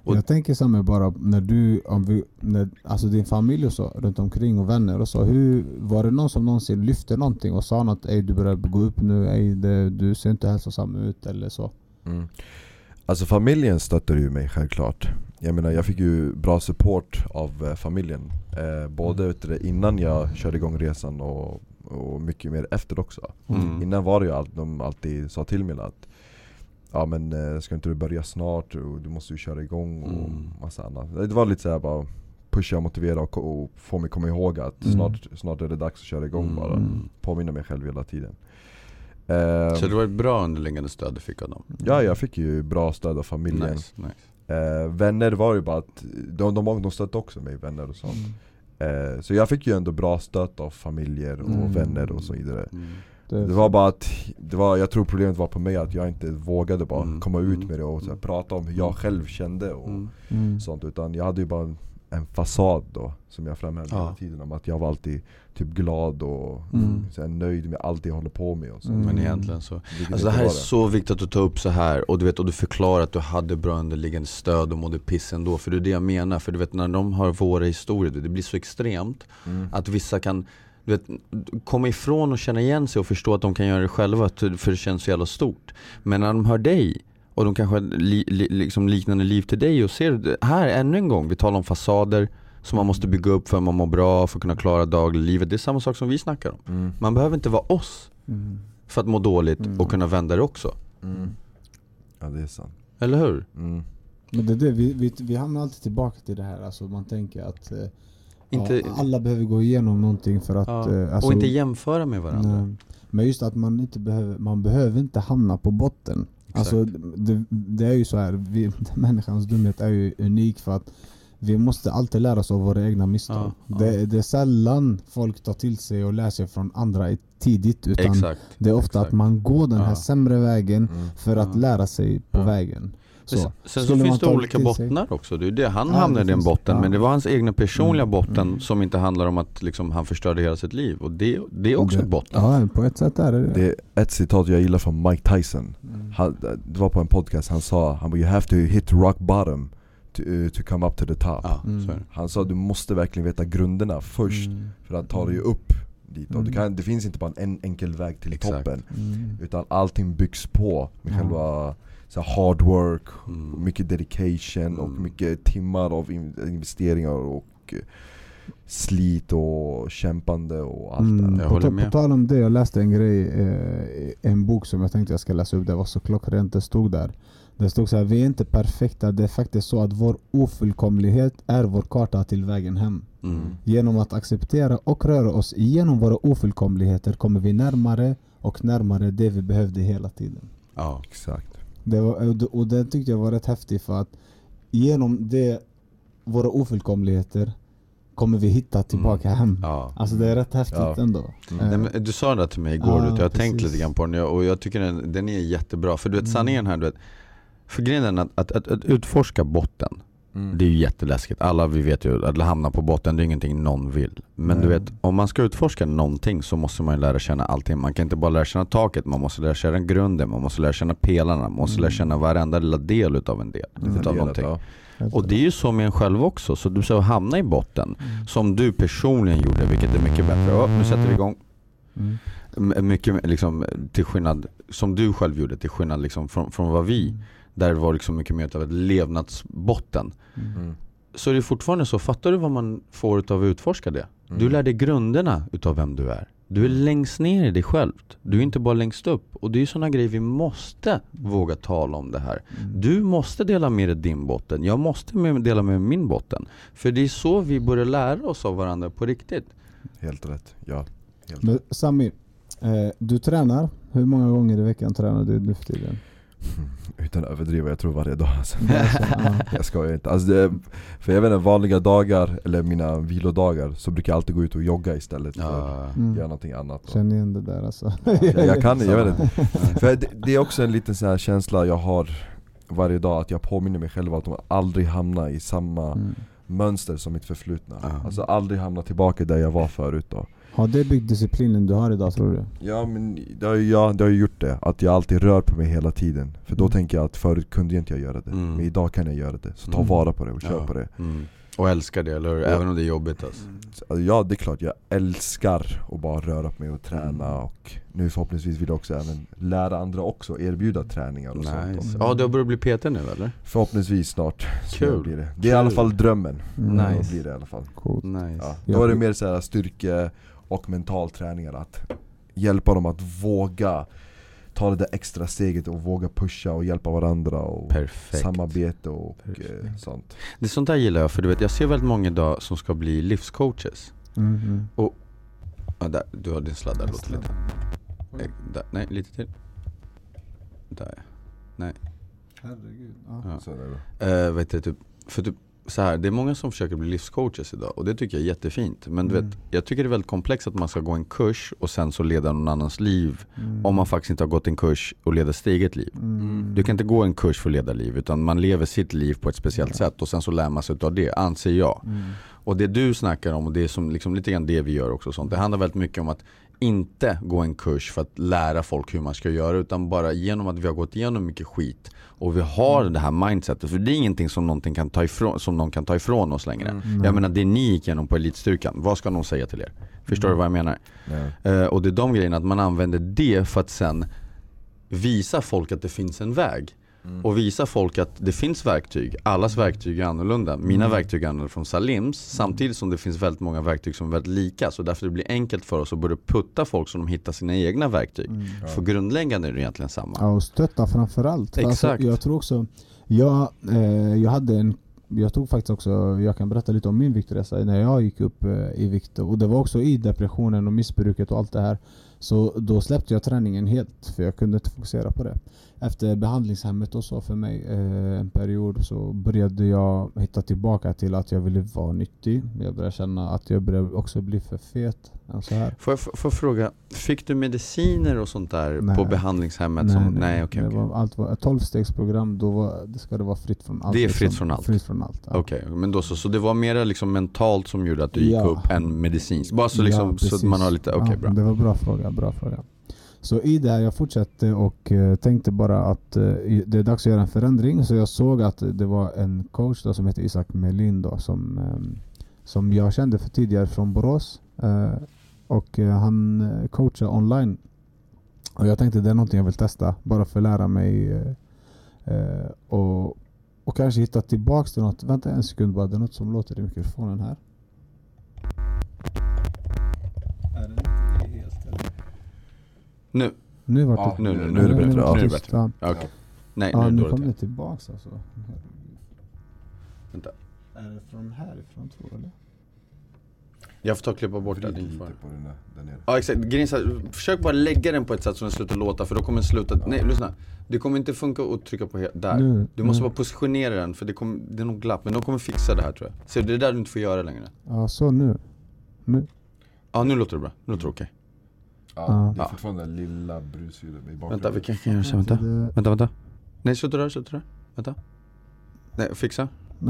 Och- Jag tänker så här bara när du, om vi, när, alltså din familj och så runt omkring och vänner och så. Hur, var det någon som någonsin lyfte någonting och sa något? Ey du börjar gå upp nu, ey det, du ser inte hälsosam ut eller så. Mm. Alltså familjen stöttade ju mig självklart. Jag menar jag fick ju bra support av eh, familjen. Eh, både det, innan jag körde igång resan och, och mycket mer efter också. Mm. Innan var det ju allt, de alltid sa till mig att Ja men eh, ska inte du börja snart och du måste ju köra igång och Mm. massa annat. Det var lite såhär bara pusha och motivera och, och få mig komma ihåg att Mm. snart, snart är det dags att köra igång bara. Mm. Påminna mig själv hela tiden. Så det var ett bra underliggande stöd du fick av dem? Ja jag fick ju bra stöd av familjen. Nice, nice. Eh, vänner var ju bara att, de, de, de stötte också mig, vänner och sånt. Mm. Eh, så jag fick ju ändå bra stöd av familjer och Mm. vänner och så vidare. Mm. Det var bara att, det var, jag tror problemet var på mig att jag inte vågade bara Mm. komma ut Mm. med det och så här, Mm. prata om hur jag själv kände och Mm. Mm. sånt Utan jag hade ju bara en, fasad då Som jag framhävde Ja. hela tiden om att jag var alltid typ glad och Mm. så här, nöjd med allt jag håller på med och så. Mm. Men egentligen så Vilket Alltså det här är var så viktigt att du tar upp så här och du vet och du förklarar att du hade bra underliggande stöd och mådde piss ändå För det är det jag menar, för du vet när de har våra historier, det blir så extremt Mm. Att vissa kan du vet, komma ifrån och känna igen sig och förstå att de kan göra det själva för det känns så jävla stort Men när de hör dig och de kanske har li, li, liksom liknande liv till dig och ser här ännu en gång, vi talar om fasader som man måste bygga upp för att man mår bra, för att kunna klara dagliglivet Det är samma sak som vi snackar om Mm. Man behöver inte vara oss Mm. för att må dåligt Mm. och kunna vända det också Mm. Ja det är sant Eller hur? mm. Men det är det, vi, vi, vi hamnar alltid tillbaka till det här. Alltså man tänker att eh, Inte, ja, alla behöver gå igenom någonting för att... ja. eh, alltså, och inte jämföra med varandra nej. Men just att man inte behöver, man behöver inte hamna på botten. Alltså det, det är ju så här, vi, människans dumhet är ju unik för att vi måste alltid lära oss av våra egna misstag. Ja. Det, det är sällan folk tar till sig och lär sig från andra tidigt utan Exakt. det är ofta exakt. att man går den här sämre vägen Mm. för att lära sig på vägen. Så. Sen, så finns det olika bottnar också. Det är det. Han Ja, hamnade det i den finns- botten ja. men det var hans egna personliga Mm, botten mm. som inte handlar om att liksom, han förstörde hela sitt liv. Och det, det är också det, ett botten. Ja, på ett sätt är det Det är ett citat jag gillar från Mike Tyson Mm. han, Det var på en podcast, han sa han bara, You have to hit rock bottom to, uh, to come up to the top Ja, Mm. Han sa du måste verkligen veta grunderna först Mm. för att ta dig upp dit och Mm. du kan, Det finns inte bara en enkel väg till Exakt. toppen Mm. Utan allting byggs på med själva så hard work, Mm. mycket dedication och Mm. mycket timmar av in- investeringar och eh, slit och kämpande och allt Mm, det Jag på, på tal om det, jag läste en grej, eh, en bok som jag tänkte jag ska läsa upp, det var så klockrent det stod där. Det stod så här, vi är inte perfekta, det är faktiskt så att vår ofullkomlighet är vår karta till vägen hem. Mm. Genom att acceptera och röra oss igenom våra ofullkomligheter kommer vi närmare och närmare det vi behövde hela tiden. Ja. Exakt Det var, och det tyckte jag var rätt häftigt för att genom det, våra ofullkomligheter kommer vi hitta tillbaka hem. Ja. Alltså det är rätt häftigt Ja. ändå. Mm. Nej, du sa det till mig igår, Ja, du jag har tänkt lite grann på den och jag tycker den, den är jättebra. För du vet Mm. sanningen här, du vet, för grejen är att, att, att, att utforska botten, Mm. det är ju jätteläskigt. Alla vi vet ju att hamna på botten, det är ingenting någon vill. Men du Nej. vet, om man ska utforska någonting så måste man ju lära känna allting. Man kan inte bara lära känna taket, man måste lära känna grunden, man måste lära känna pelarna, man måste Mm. lära känna varenda lilla del utav en del. Mm. Utav Delat, någonting. ja. Och det är ju så med en själv också, så du ska hamna i botten, Mm. som du personligen gjorde, vilket är mycket bättre. Oh, nu sätter vi igång. Mm. Mycket liksom, till skillnad, som du själv gjorde, till skillnad liksom från, från vad vi, där det var liksom mycket mer av ett levnadsbotten. Mm. Mm. Så är det fortfarande så, fattar du vad man får utav att utforska det? Du Mm. lär dig grunderna utav vem du är. Du är längst ner i dig själv. Du är inte bara längst upp. Och det är ju sådana grejer vi måste våga tala om det här. Mm. Du måste dela med dig din botten. Jag måste dela med mig min botten. För det är så vi börjar lära oss av varandra på riktigt. Helt rätt, ja helt Men rätt. Sami, eh, du tränar. Hur många gånger i veckan tränar du nu för tiden? Utan att överdriva, jag tror varje dag alltså. Ja. Jag skojar inte. Alltså det, för jag vet inte, vanliga dagar, eller mina vilodagar, så brukar jag alltid gå ut och jogga istället för att Mm. göra någonting annat. Och, Känner igen det där alltså. jag, jag kan jag vet inte. För det, det är också en liten sån här känsla jag har varje dag, att jag påminner mig själv att aldrig hamna i samma Mm. mönster som mitt förflutna. Ja. Alltså aldrig hamna tillbaka där jag var förut då. Har det byggt disciplinen du har idag tror du? Ja men det har, ju- ja, det har ju gjort det, att jag alltid rör på mig hela tiden. För då Mm. tänker jag att förut kunde jag inte jag göra det, Mm. men idag kan jag göra det. Så ta Mm. vara på det och kör Ja. på det. Mm. Och älskar det, eller hur? Ja. Även om det är jobbigt alltså. Så, alltså, ja det är klart, jag älskar att bara röra på mig och träna Mm. och nu förhoppningsvis vill jag också även lära andra också, erbjuda träningar och sånt. Nice. Och Ja, du har börjat bli PT nu eller? förhoppningsvis snart så Kul. blir det. Det är i alla Kul. fall drömmen. Mm. Nice. blir det i alla fall. Coolt. Nice. Ja. Ja. Då är det mer så här styrke och mental träningar, att hjälpa dem att våga ta det där extra steget och våga pusha och hjälpa varandra och Perfekt. samarbete och eh, Perfekt. sånt. Det är sånt där gillar jag, för du vet jag ser väldigt många idag som ska bli livscoaches. Mm, mm. Ja, där, du har din sladd där, låter lite. Eh, Där, nej, lite till. Där ja. Herregud. Ja. Ja. Så är det då. Eh, vet du, typ, för typ så här, det är många som försöker bli livscoaches idag och det tycker jag är jättefint. Men du Mm. vet, jag tycker det är väldigt komplext att man ska gå en kurs och sen så leda någon annans liv Mm. om man faktiskt inte har gått en kurs och leder sitt eget liv. Mm. Du kan inte gå en kurs för att leda liv utan man lever sitt liv på ett speciellt sätt och sen så lär man sig av det, anser jag. Mm. Och det du snackar om och det är som liksom lite grann det vi gör också sånt. Det handlar väldigt mycket om att inte gå en kurs för att lära folk hur man ska göra utan bara genom att vi har gått igenom mycket skit och vi har det här mindsetet. För det är ingenting som, någonting kan ta ifrån, som någon kan ta ifrån oss längre. Mm. Jag menar det ni gick igenom på elitstyrkan, vad ska någon säga till er? Förstår du vad jag menar? Ja. Eh, och det är de grejerna, att man använder det för att sen visa folk att det finns en väg. Mm. Och visa folk att det finns verktyg, allas verktyg är annorlunda. Mina Mm. verktyg är annorlunda från Salims, samtidigt som det finns väldigt många verktyg som är väldigt lika. Så därför det blir enkelt för oss att börja putta folk så de hittar sina egna verktyg. Mm. För grundläggande är det egentligen samma. Ja, och stötta framförallt. För Exakt. Alltså, jag tror också, jag, eh, jag hade en jag tog faktiskt också, jag kan berätta lite om min viktresa när jag gick upp eh, i vikt och det var också i depressionen och missbruket och allt det här. Så då släppte jag träningen helt för jag kunde inte fokusera på det. Efter behandlingshemmet och så för mig eh, en period så började jag hitta tillbaka till att jag ville vara nyttig. Jag började känna att jag började också bli för fet. Så här. Får jag, får jag fråga, fick du mediciner och sånt där Nej. på behandlingshemmet? som, nej okej. det okej. var, allt var, ett 12-stegsprogram, då var, det ska det vara fritt från allt. Det är liksom. fritt från allt? Fritt från allt. ja. Okej, men då så, så det var mer liksom mentalt som gjorde att du gick Ja. upp än medicinskt? Bara så, liksom, Ja, så att man har lite, okej ja, bra. Det var bra fråga, bra fråga. Så i det här, jag fortsatte och eh, tänkte bara att eh, det är dags att göra en förändring. Så jag såg att det var en coach då, som heter Isak Melin då, som, ehm, som jag kände för tidigare från Borås. Eh, och han coachar online. Och jag tänkte det är någonting jag vill testa, bara för att lära mig och, och kanske hitta tillbaks till något. Vänta en sekund bara, det är något som låter i mikrofonen här. Nu, Nu vart Ja, det... nu- nu- nu är det bättre, ja. Nu är det bättre. Ja, okej. Nej, ja nu nu är det kom det dåligt. tillbaks alltså. Vänta. Är det från härifrån tror du eller? Jag får ta och klippa bort det, lite på den där, där nere. Ja exakt, grejen försök bara lägga den på ett sätt så den slutar låta för då kommer den sluta, nej lyssna. Det kommer inte funka att trycka på där. Nu, Du måste nu. bara positionera den för det, kommer, det är nog glapp, men de kommer fixa det här tror jag. Ser du, det är där du inte får göra längre. Ja, så nu. Nu. Ja nu låter det bra, nu låter det okej. Ja, Ja. det är fortfarande det lilla brusljudet i bakgrunden. Vänta vi kan, kan göra så, vänta. Det- Vänta, vänta. Nej sluta där, sluta där. Vänta. Nej, fixa.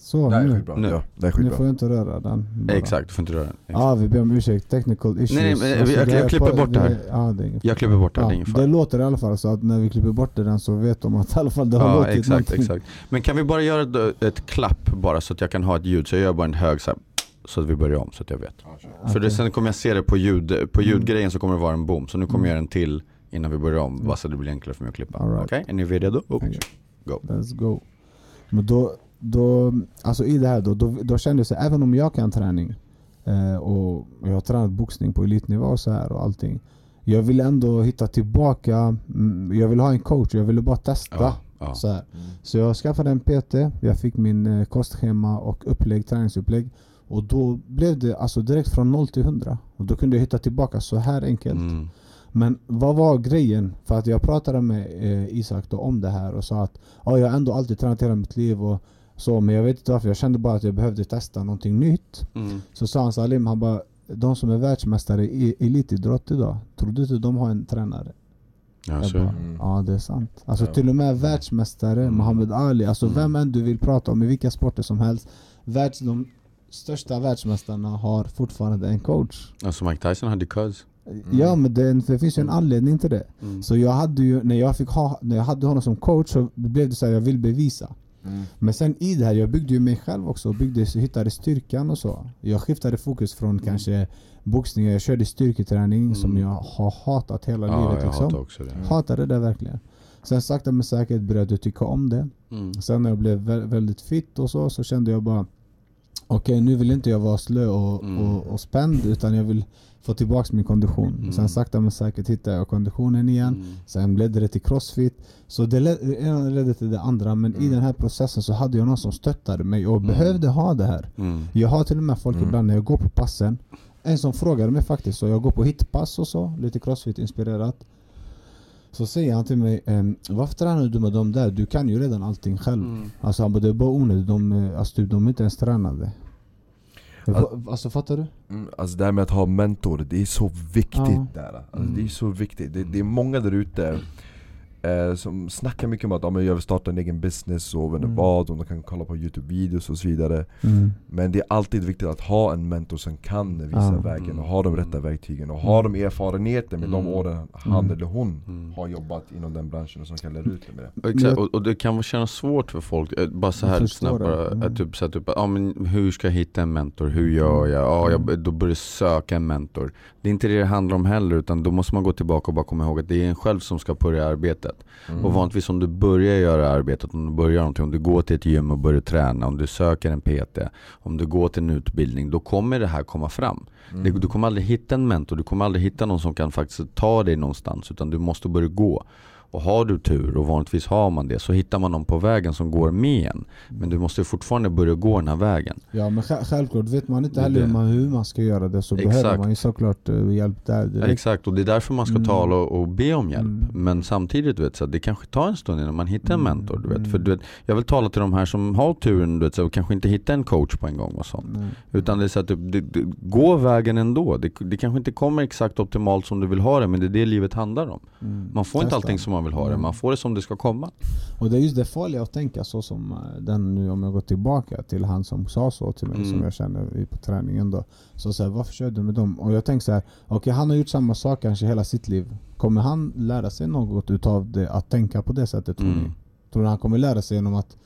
Så Det här är nu. skitbra. Nu. Ja, det är Nu skitbra. får jag inte röra den. bara. Exakt, du får inte röra den. Exakt. Ja, vi ber om ursäkt. Technical issues. Nej, nej, men Alltså, jag- det jag är klipper bort det här. Ja, det är Jag klipper bort det, ja, det är ingen Det fara. låter i alla fall så att när vi klipper bort det den så vet de att i alla fall det har Ja låtit exakt, någonting. exakt. Men kan vi bara göra ett, ett klapp bara så att jag kan ha ett ljud? Så jag gör bara en hög så här, så att vi börjar om så att jag vet. Kör. För det, sen kommer jag se det på, ljud, på Mm. ljudgrejen så kommer det vara en boom. Så nu kommer Mm. jag göra en till innan vi börjar om. Mm. Bara så det blir enklare för mig att klippa. Right. Okej, är ni redo? Oh. Okej. Go. Let's go. Men då, då, alltså i det här då, då, då kände jag så även om jag kan träning eh, och jag har tränat boxning på elitnivå och så här och allting. Jag vill ändå hitta tillbaka, mm, jag vill ha en coach, jag ville bara testa. Ja, ja. Så, här. Mm. så jag skaffade en PT, jag fick min eh, kostschema och upplägg, träningsupplägg. Och då blev det alltså direkt från 0 till 100. Och då kunde jag hitta tillbaka så här enkelt. Mm. Men vad var grejen? För att jag pratade med eh, Isak då om det här och sa att ja, jag har ändå alltid tränat hela mitt liv och så, men jag vet inte varför. Jag kände bara att jag behövde testa någonting nytt. Mm. Så sa han Salim, han bara de som är världsmästare i elitidrott idag, tror du inte de har en tränare? Ja, Jag så. bara, Mm. Ja det är sant. Alltså Ja. till och med världsmästare, Mm. Muhammad Ali, alltså Mm. vem än du vill prata om i vilka sporter som helst. Världs, de största världsmästarna har fortfarande en coach. Alltså Mike Tyson hade Cuz. Ja men det, det finns ju en anledning till det. Mm. Så jag hade ju, när jag, fick ha, när jag hade honom som coach så blev det så här, jag vill bevisa. Mm. Men sen i det här, jag byggde ju mig själv också, byggde, hittade styrkan och så. Jag skiftade fokus från kanske boxning, jag körde styrketräning som Mm. jag har hatat hela Ja, livet jag liksom. hatar också det. Hatade det verkligen. Sen sakta men säkert började jag tycka om det. Mm. Sen när jag blev vä- väldigt fit och så, så kände jag bara Okej nu vill inte jag vara slö och, Mm. och, och spänd utan jag vill få tillbaka min kondition. Mm. Sen sakta men säkert hittade jag konditionen igen. Mm. Sen ledde det till crossfit. Så det ena ledde till det andra. Men i Mm. den här processen så hade jag någon som stöttade mig och Mm. behövde ha det här. Mm. Jag har till och med folk Mm. ibland när jag går på passen. En som frågade mig faktiskt, så jag går på hitpass och så, lite crossfit-inspirerat. Så säger han till mig, ehm, varför tränar du med dem där? Du kan ju redan allting själv. Mm. Alltså han bara, det är bara onödigt. De, eh, alltså, typ, de är inte ens tränade. Al- Va- Alltså fattar du? Mm, alltså det här med att ha mentor, det är så viktigt Ja. där alltså, Mm. Det är så viktigt, det, det är många där ute eh, som snackar mycket om att ja, men jag vill starta en egen business och inte Mm. vad, och de kan kolla på youtube-videos och så vidare Men det är alltid viktigt att ha en mentor som kan visa Ja. vägen och ha de rätta verktygen och ha de erfarenheter med de Mm. åren han Mm. eller hon Mm. har jobbat inom den branschen och som kan lära ut det med det Exakt, och, och det kan kännas svårt för folk, eh, bara så här snabbt bara, Mm. att typ, så här, typ, ja, men hur ska jag hitta en mentor, hur gör jag? Ja, jag då börjar jag söka en mentor Det är inte det det handlar om heller utan då måste man gå tillbaka och bara komma ihåg att det är en själv som ska börja arbetet Mm. Och vanligtvis om du börjar göra arbetet, om du börjar någonting, om du går till ett gym och börjar träna, om du söker en PT Om du går till en utbildning, då kommer det här komma fram Mm. Du kommer aldrig hitta en mentor, du kommer aldrig hitta någon som kan faktiskt ta dig någonstans utan du måste börja gå Och har du tur, och vanligtvis har man det, så hittar man någon på vägen som går med en. Men du måste fortfarande börja gå den här vägen. Ja men själv- självklart, vet man inte heller hur man, hur man ska göra det så Exakt. behöver man ju såklart eh, hjälp där direkt. Exakt, och det är därför man ska Mm. tala och, och be om hjälp. Mm. Men samtidigt, vet, så att det kanske tar en stund innan man hittar en Mm. mentor. Du vet. Mm. För du vet, jag vill tala till de här som har turen du vet, så, och kanske inte hittar en coach på en gång och sånt. Nej. Utan det är så att du, du, du, gå vägen ändå. Det, det kanske inte kommer exakt optimalt som du vill ha det, men det är det livet handlar om. Mm. Man får inte Testa. allting som man vill ha det, Mm. man får det som det ska komma. Och det är just det farliga att tänka så som eh, den nu, om jag går tillbaka till han som sa så till mig, Mm. som jag känner på träningen då. Så säger varför kör du med dem? Och jag tänker så här, okej han har gjort samma sak kanske hela sitt liv. Kommer han lära sig något utav det, att tänka på det sättet tror Mm. ni? Tror ni han kommer lära sig genom att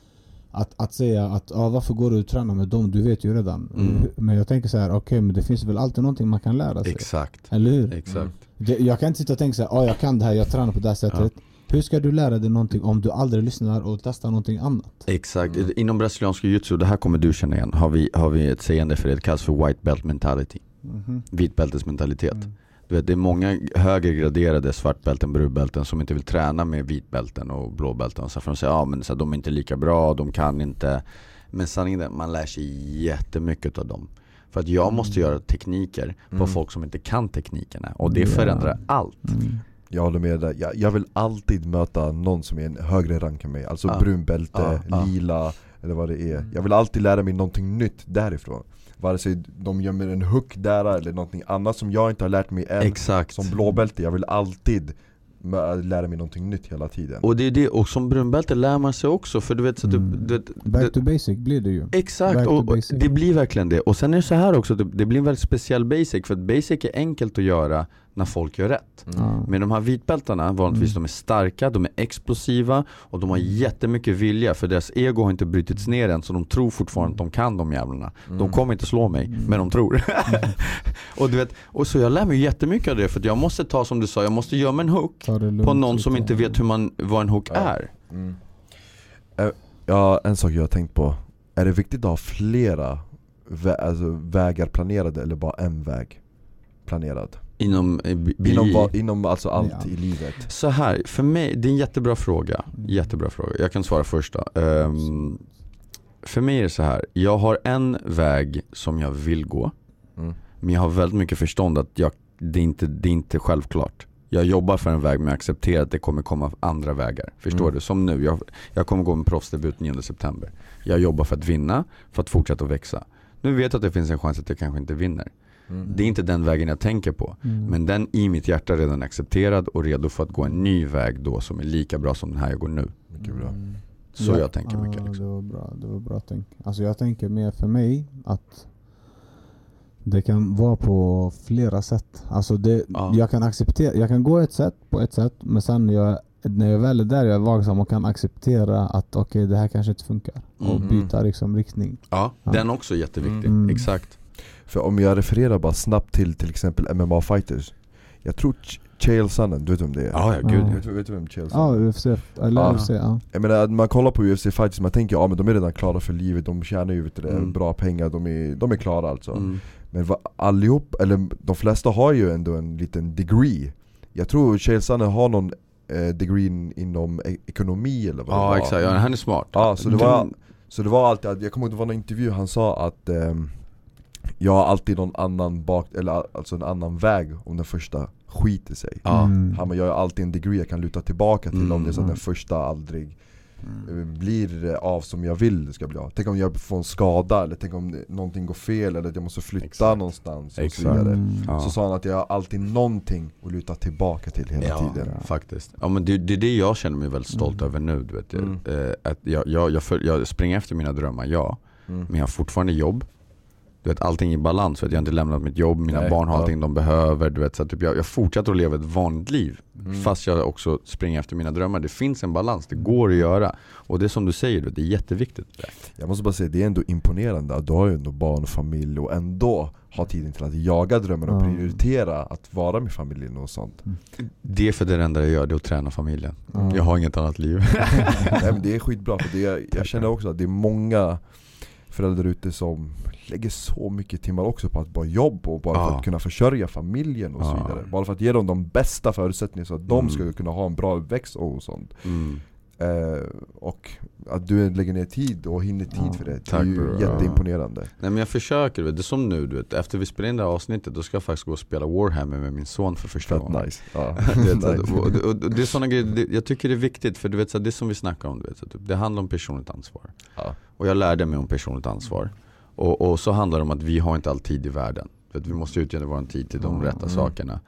att, att säga att ah, varför går du och tränar med dem? Du vet ju redan. Mm. Men jag tänker så här, okej men det finns väl alltid någonting man kan lära sig? Exakt. Eller hur? Exakt. Det, jag kan inte sitta och tänka så här, ah, jag kan det här, jag tränar på det här sättet. Hur ska du lära dig någonting om du aldrig lyssnar och testar någonting annat? Exakt. Mm. Inom brasiliansk jiu-jitsu, det här kommer du känna igen, har vi, har vi ett sägande för det, det kallas för white belt mentality. Mhm. Vitbältesmentalitet. Mm. Du vet, det är många högre graderade svartbälten, brunbälten som inte vill träna med vitbälten och blåbälten. Så för de säger att ah, men så här, de är inte lika bra, de kan inte. Men sanningen är att man lär sig jättemycket av dem. För att jag måste göra tekniker på Mm. folk som inte kan teknikerna. Och det förändrar allt. Mm. Jag håller med dig, jag, jag vill alltid möta någon som är en högre rank än mig Alltså Ja. brunbälte, ja. lila eller vad det är Jag vill alltid lära mig någonting nytt därifrån Vare sig de gör mig en hook där eller någonting annat som jag inte har lärt mig än Exakt. Som blåbälte, jag vill alltid lära mig någonting nytt hela tiden Och det är det, och som brunbälte lär man sig också. För du vet, så att Mm. du, du, Back to basic blir det ju. Exakt, Back och, det blir verkligen det. Och sen är det så här också, det, det blir en väldigt speciell basic. För att basic är enkelt att göra när folk gör rätt. Ja. Men de här vitbältarna, vanligtvis Mm. de är starka, de är explosiva och de har jättemycket vilja för deras ego har inte brutits ner än så de tror fortfarande att de kan de jävlarna. Mm. De kommer inte slå mig, Mm. men de tror. och du vet, och så jag lär mig jättemycket av det för att jag måste ta som du sa, jag måste göra mig en hook på någon som inte vet hur man, vad en hook Ja. är. Mm. Eh, Ja, en sak jag har tänkt på Är det viktigt att ha flera vä- alltså, vägar planerade eller bara en väg planerad? Inom, eh, bi- Inom, inom alltså allt Ja. i livet Så här, för mig, det är en jättebra fråga. Mm. Jättebra fråga. Jag kan svara först då. Ehm, för mig är det så här, jag har en väg som jag vill gå. Mm. Men jag har väldigt mycket förstånd att jag, det, är inte, det är inte självklart. Jag jobbar för en väg men jag accepterar att det kommer komma andra vägar. Förstår Mm. du? Som nu, jag, jag kommer gå en proffsdebut 9 september. Jag jobbar för att vinna, för att fortsätta att växa. Nu vet jag att det finns en chans att jag kanske inte vinner. Mm. Det är inte den vägen jag tänker på. Mm. Men den i mitt hjärta är redan accepterad och redo för att gå en ny väg då som är lika bra som den här jag går nu. Mycket bra Mm. Så Ja, jag tänker mycket ja, liksom. Det var bra, det var bra tänk. Alltså jag tänker mer för mig att det kan vara på flera sätt. Alltså det, Ja. jag kan acceptera, jag kan gå ett sätt på ett sätt men sen när jag, när jag väl är där jag är vaksam och kan acceptera att okej det här kanske inte funkar. Och Mm. byta liksom riktning. Ja, Ja. den också är jätteviktig. Mm. Exakt. För om jag refererar bara snabbt till till exempel MMA-fighters Jag tror Ch- Chael Sonnen, du vet vem det är? Ja, ja gud. Ja. Vet, vet du vem Chael Ja, Sonnen är? UFC, eller Ja. UFC, ja. Jag menar, man kollar på UFC-fighters, man tänker ja men de är redan klara för livet, de tjänar ju vet du, det, Mm. bra pengar, de är, de är klara alltså Mm. Men va, allihop, eller de flesta har ju ändå en liten degree Jag tror Chael Sonnen har någon eh, degree in- inom e- ekonomi eller vad det Ja var exakt, ja, han är smart. Ja, så det var, så det var alltid, att- jag kommer ihåg det var någon intervju han sa att ehm, Jag har alltid någon annan bak, eller alltså en annan väg om den första skiter sig Ja. Mm. Han jag har alltid en degree jag kan luta tillbaka till om det är så att Mm. den första aldrig eh, blir eh, av som jag vill det ska bli av. Tänk om jag får en skada, eller tänk om någonting går fel, eller att jag måste flytta Exakt. någonstans och Exakt. så vidare Mm. Ja. Så sa han att jag har alltid någonting att luta tillbaka till hela ja, tiden faktiskt. Ja men det, det är det jag känner mig väldigt stolt Mm. över nu. Du vet. Mm. Eh, att jag, jag, jag, föl- jag springer efter mina drömmar, ja. mm. Men jag har fortfarande jobb. Du vet, allting i balans, för att jag har inte lämnat mitt jobb, mina Nej, barn har ja. allting de behöver. Du vet, så att typ jag, jag fortsätter att leva ett vanligt liv. Mm. Fast jag också springer efter mina drömmar. Det finns en balans, det går att göra. Och det är som du säger, du vet, det är jätteviktigt. Jag måste bara säga, det är ändå imponerande att du har ju ändå barn och familj och ändå ha tiden till att jaga drömmen och Ja. prioritera att vara med familjen och sånt Det är för det enda jag gör, det är att träna familjen. Ja. Jag har inget annat liv. Nej men det är skitbra, för det, jag känner också att det är många föräldrar ute som lägger så mycket timmar också på att bara jobb och bara för Ja. att kunna försörja familjen och så Ja. vidare. Bara för att ge dem de bästa förutsättningarna så att de Mm. ska kunna ha en bra uppväxt och sånt. Mm. Eh, och att du lägger ner tid och hinner tid Ja, för det, det tack är ju bro. jätteimponerande. Nej men jag försöker, det är som nu du vet, efter vi spelar in det här avsnittet då ska jag faktiskt gå och spela Warhammer med min son för första Fett gången nice. Ja. Så att- Nice. och, och, och det är såna grejer, det, jag tycker det är viktigt för du vet, så det är som vi snackar om, du vet, så typ, det handlar om personligt ansvar. Och jag lärde mig om personligt ansvar. Och, och så handlar det om att vi har inte all tid i världen. Vet, vi måste utnyttja vår tid till de Mm, rätta mm. sakerna.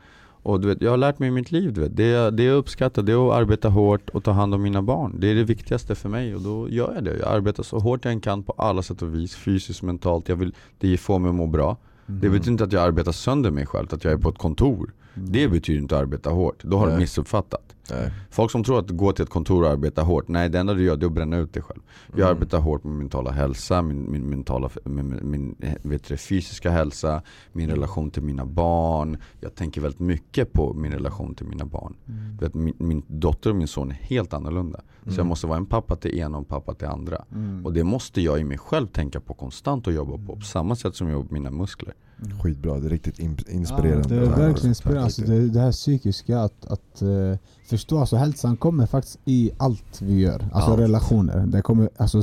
Och du vet, jag har lärt mig i mitt liv, du vet, det, jag- det jag uppskattar det är att arbeta hårt och ta hand om mina barn. Det är det viktigaste för mig och då gör jag det. Jag arbetar så hårt jag än kan på alla sätt och vis, fysiskt, mentalt. Jag vill, det får mig att må bra. Det betyder inte att jag arbetar sönder mig själv, att jag är på ett kontor. Det betyder inte att arbeta hårt, då har Nej. missuppfattat. Nej. Folk som tror att gå till ett kontor och arbeta hårt, nej det enda du gör det är att bränna ut dig själv. Jag Mm. arbetar hårt med min mentala hälsa, min, min, mentala, min, min, eh, vet du, fysiska hälsa, min relation till mina barn. Jag tänker väldigt mycket på min relation till mina barn. Mm. Vet, min, min dotter och min son är helt annorlunda. Så jag Mm. måste vara en pappa till ena och en pappa till andra. Mm. Och det måste jag i mig själv tänka på konstant och jobba på, på samma sätt som jag jobbar på mina muskler. Skitbra, det är riktigt inspirerande. Ja, det är här. verkligen inspirerande. Alltså, det, det här psykiska, att, att eh, förstå. Alltså, hälsan kommer faktiskt i allt vi gör. Alltså Ja. relationer. Det kommer, alltså,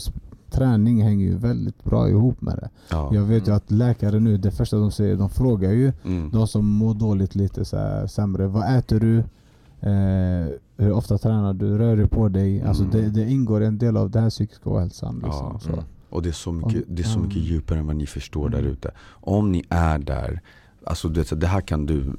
träning hänger ju väldigt bra ihop med det. Ja. Jag vet ju att läkare nu, det första de säger, de frågar ju Mm. de som mår dåligt lite så här, sämre. Vad äter du? Eh, hur ofta tränar du? Rör du på dig? Alltså Mm. det, det ingår en del av den här psykiska ohälsan. Liksom, Ja, så. mm. Och det är så mycket, det är så Mm. mycket djupare än vad ni förstår Mm. där ute. Om ni är där, alltså du vet, det här kan du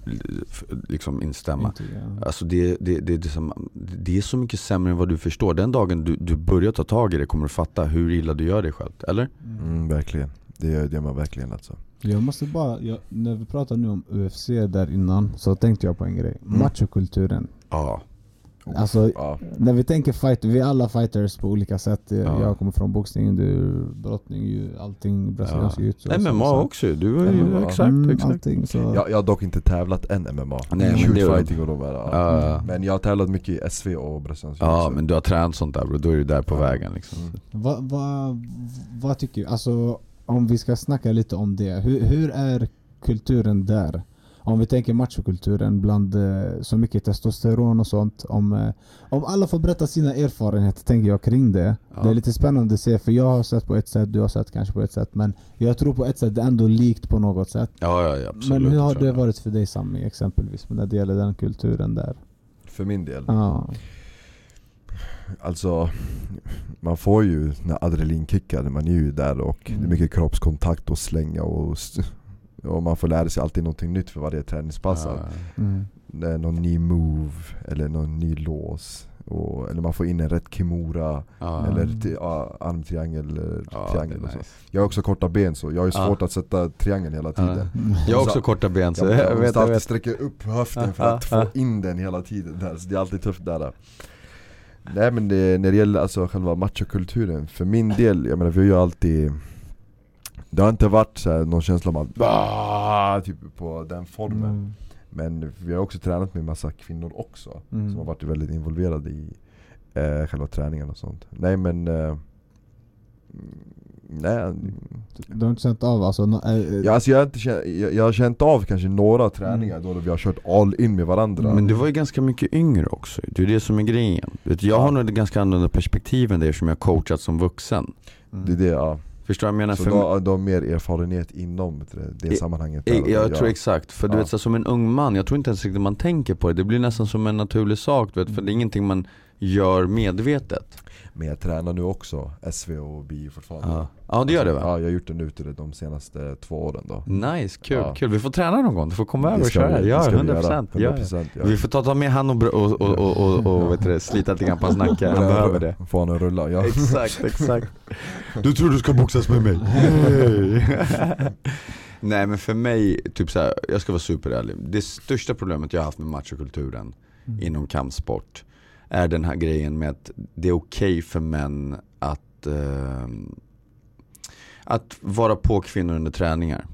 liksom instämma. Inte, ja. Alltså det, det, det, det, är som, det är så mycket sämre än vad du förstår. Den dagen du, du börjar ta tag i det kommer du fatta hur illa du gör dig själv, eller? Mm, verkligen. Det gör, det gör man verkligen alltså. Jag måste bara, jag, när vi pratade nu om UFC där innan så tänkte jag på en grej. Mm. Machokulturen. Ja. Alltså Ja. när vi tänker fight, vi är alla fighters på olika sätt. Ja. Jag kommer från boxning, du brottning, ju allting brasiliansk ja. jiu-jitsu. och MMA så- också du är ju, MMA. exakt, Mm, exakt. Allting, så. Jag, jag har dock inte tävlat än MMA. Nej, Shoot fighting och de. Ja. Ja, Men jag har tävlat mycket i SV och brasiliansk ja jiu-jitsu. men du har tränat sånt där bro, då är du där på Ja. vägen liksom. Mm. Vad vad- vad tycker du? Alltså om vi ska snacka lite om det. Hur, hur är kulturen där? Om vi tänker machokulturen bland eh, så mycket testosteron och sånt. Om, eh, om alla får berätta sina erfarenheter tänker jag kring det. Ja. Det är lite spännande att se för jag har sett på ett sätt, du har sett kanske på ett sätt. Men jag tror på ett sätt det är ändå likt på något sätt. Ja, ja, ja absolut. men hur har det varit för dig Sami exempelvis när det gäller den kulturen där? För min del. Ja. Alltså, man får ju när adrenalinkickar, man är ju där och det är Mm. mycket kroppskontakt och slänga och, och man får lära sig alltid någonting nytt för varje träningspass. Ja, Mm. Någon ny move eller någon ny lås. Och, eller man får in en rätt kimura, ja. eller ja, armtriangel, eller Ja, triangel det och så. nice. Jag har också korta ben så jag har svårt att sätta triangeln hela tiden. Jag har också Så- korta ben så Jag, jag, jag måste alltid vet. sträcka upp höften för att få in den hela tiden där, så det är alltid tufft där. Nej men det, när det gäller alltså själva machokulturen, för min del, jag menar vi har ju alltid Det har inte varit så här, någon känsla om att typ på den formen Mm. Men vi har också tränat med massa kvinnor också Mm. Som har varit väldigt involverade i eh, själva träningen och sånt Nej men eh, mm, Nej, Du har inte känt av alltså? no- eh, eh, Ja, alltså jag, har inte känt, jag, jag har känt av kanske några träningar då vi har kört all in med varandra Men du var ju ganska mycket yngre också, det är det som är grejen. Jag har nog ett ganska annorlunda perspektiv än dig eftersom jag har coachat som vuxen. mm. Det är det, ja. Förstår du vad jag menar? Så För då har de mer erfarenhet inom det, det I- sammanhanget jag, där, jag ja. tror exakt, för du Ja. vet så som en ung man, jag tror inte ens riktigt man tänker på det. Det blir nästan som en naturlig sak, du vet, för det är ingenting man gör medvetet. Men jag tränar nu också SV och BI fortfarande Ja, ja det gör det va? Ja, jag har gjort det nu till de senaste två åren då Nice, kul, Ja. kul. Vi får träna någon gång, du får komma över och köra. vi- det Ja, ska vi 100%. göra. Ja, ja. 100% ja. Vi får ta, ta med han och, och, och, och, och, och, och vet du, slita lite grann på hans nacke, han behöver det. Få honom att rulla, ja. Exakt, exakt. Du tror du ska boxas med mig? Nej men för mig, typ så här, jag ska vara superärlig. Det största problemet jag har haft med machokulturen Mm. inom kampsport är den här grejen med att det är okej för män att, eh, att vara på kvinnor under träningar.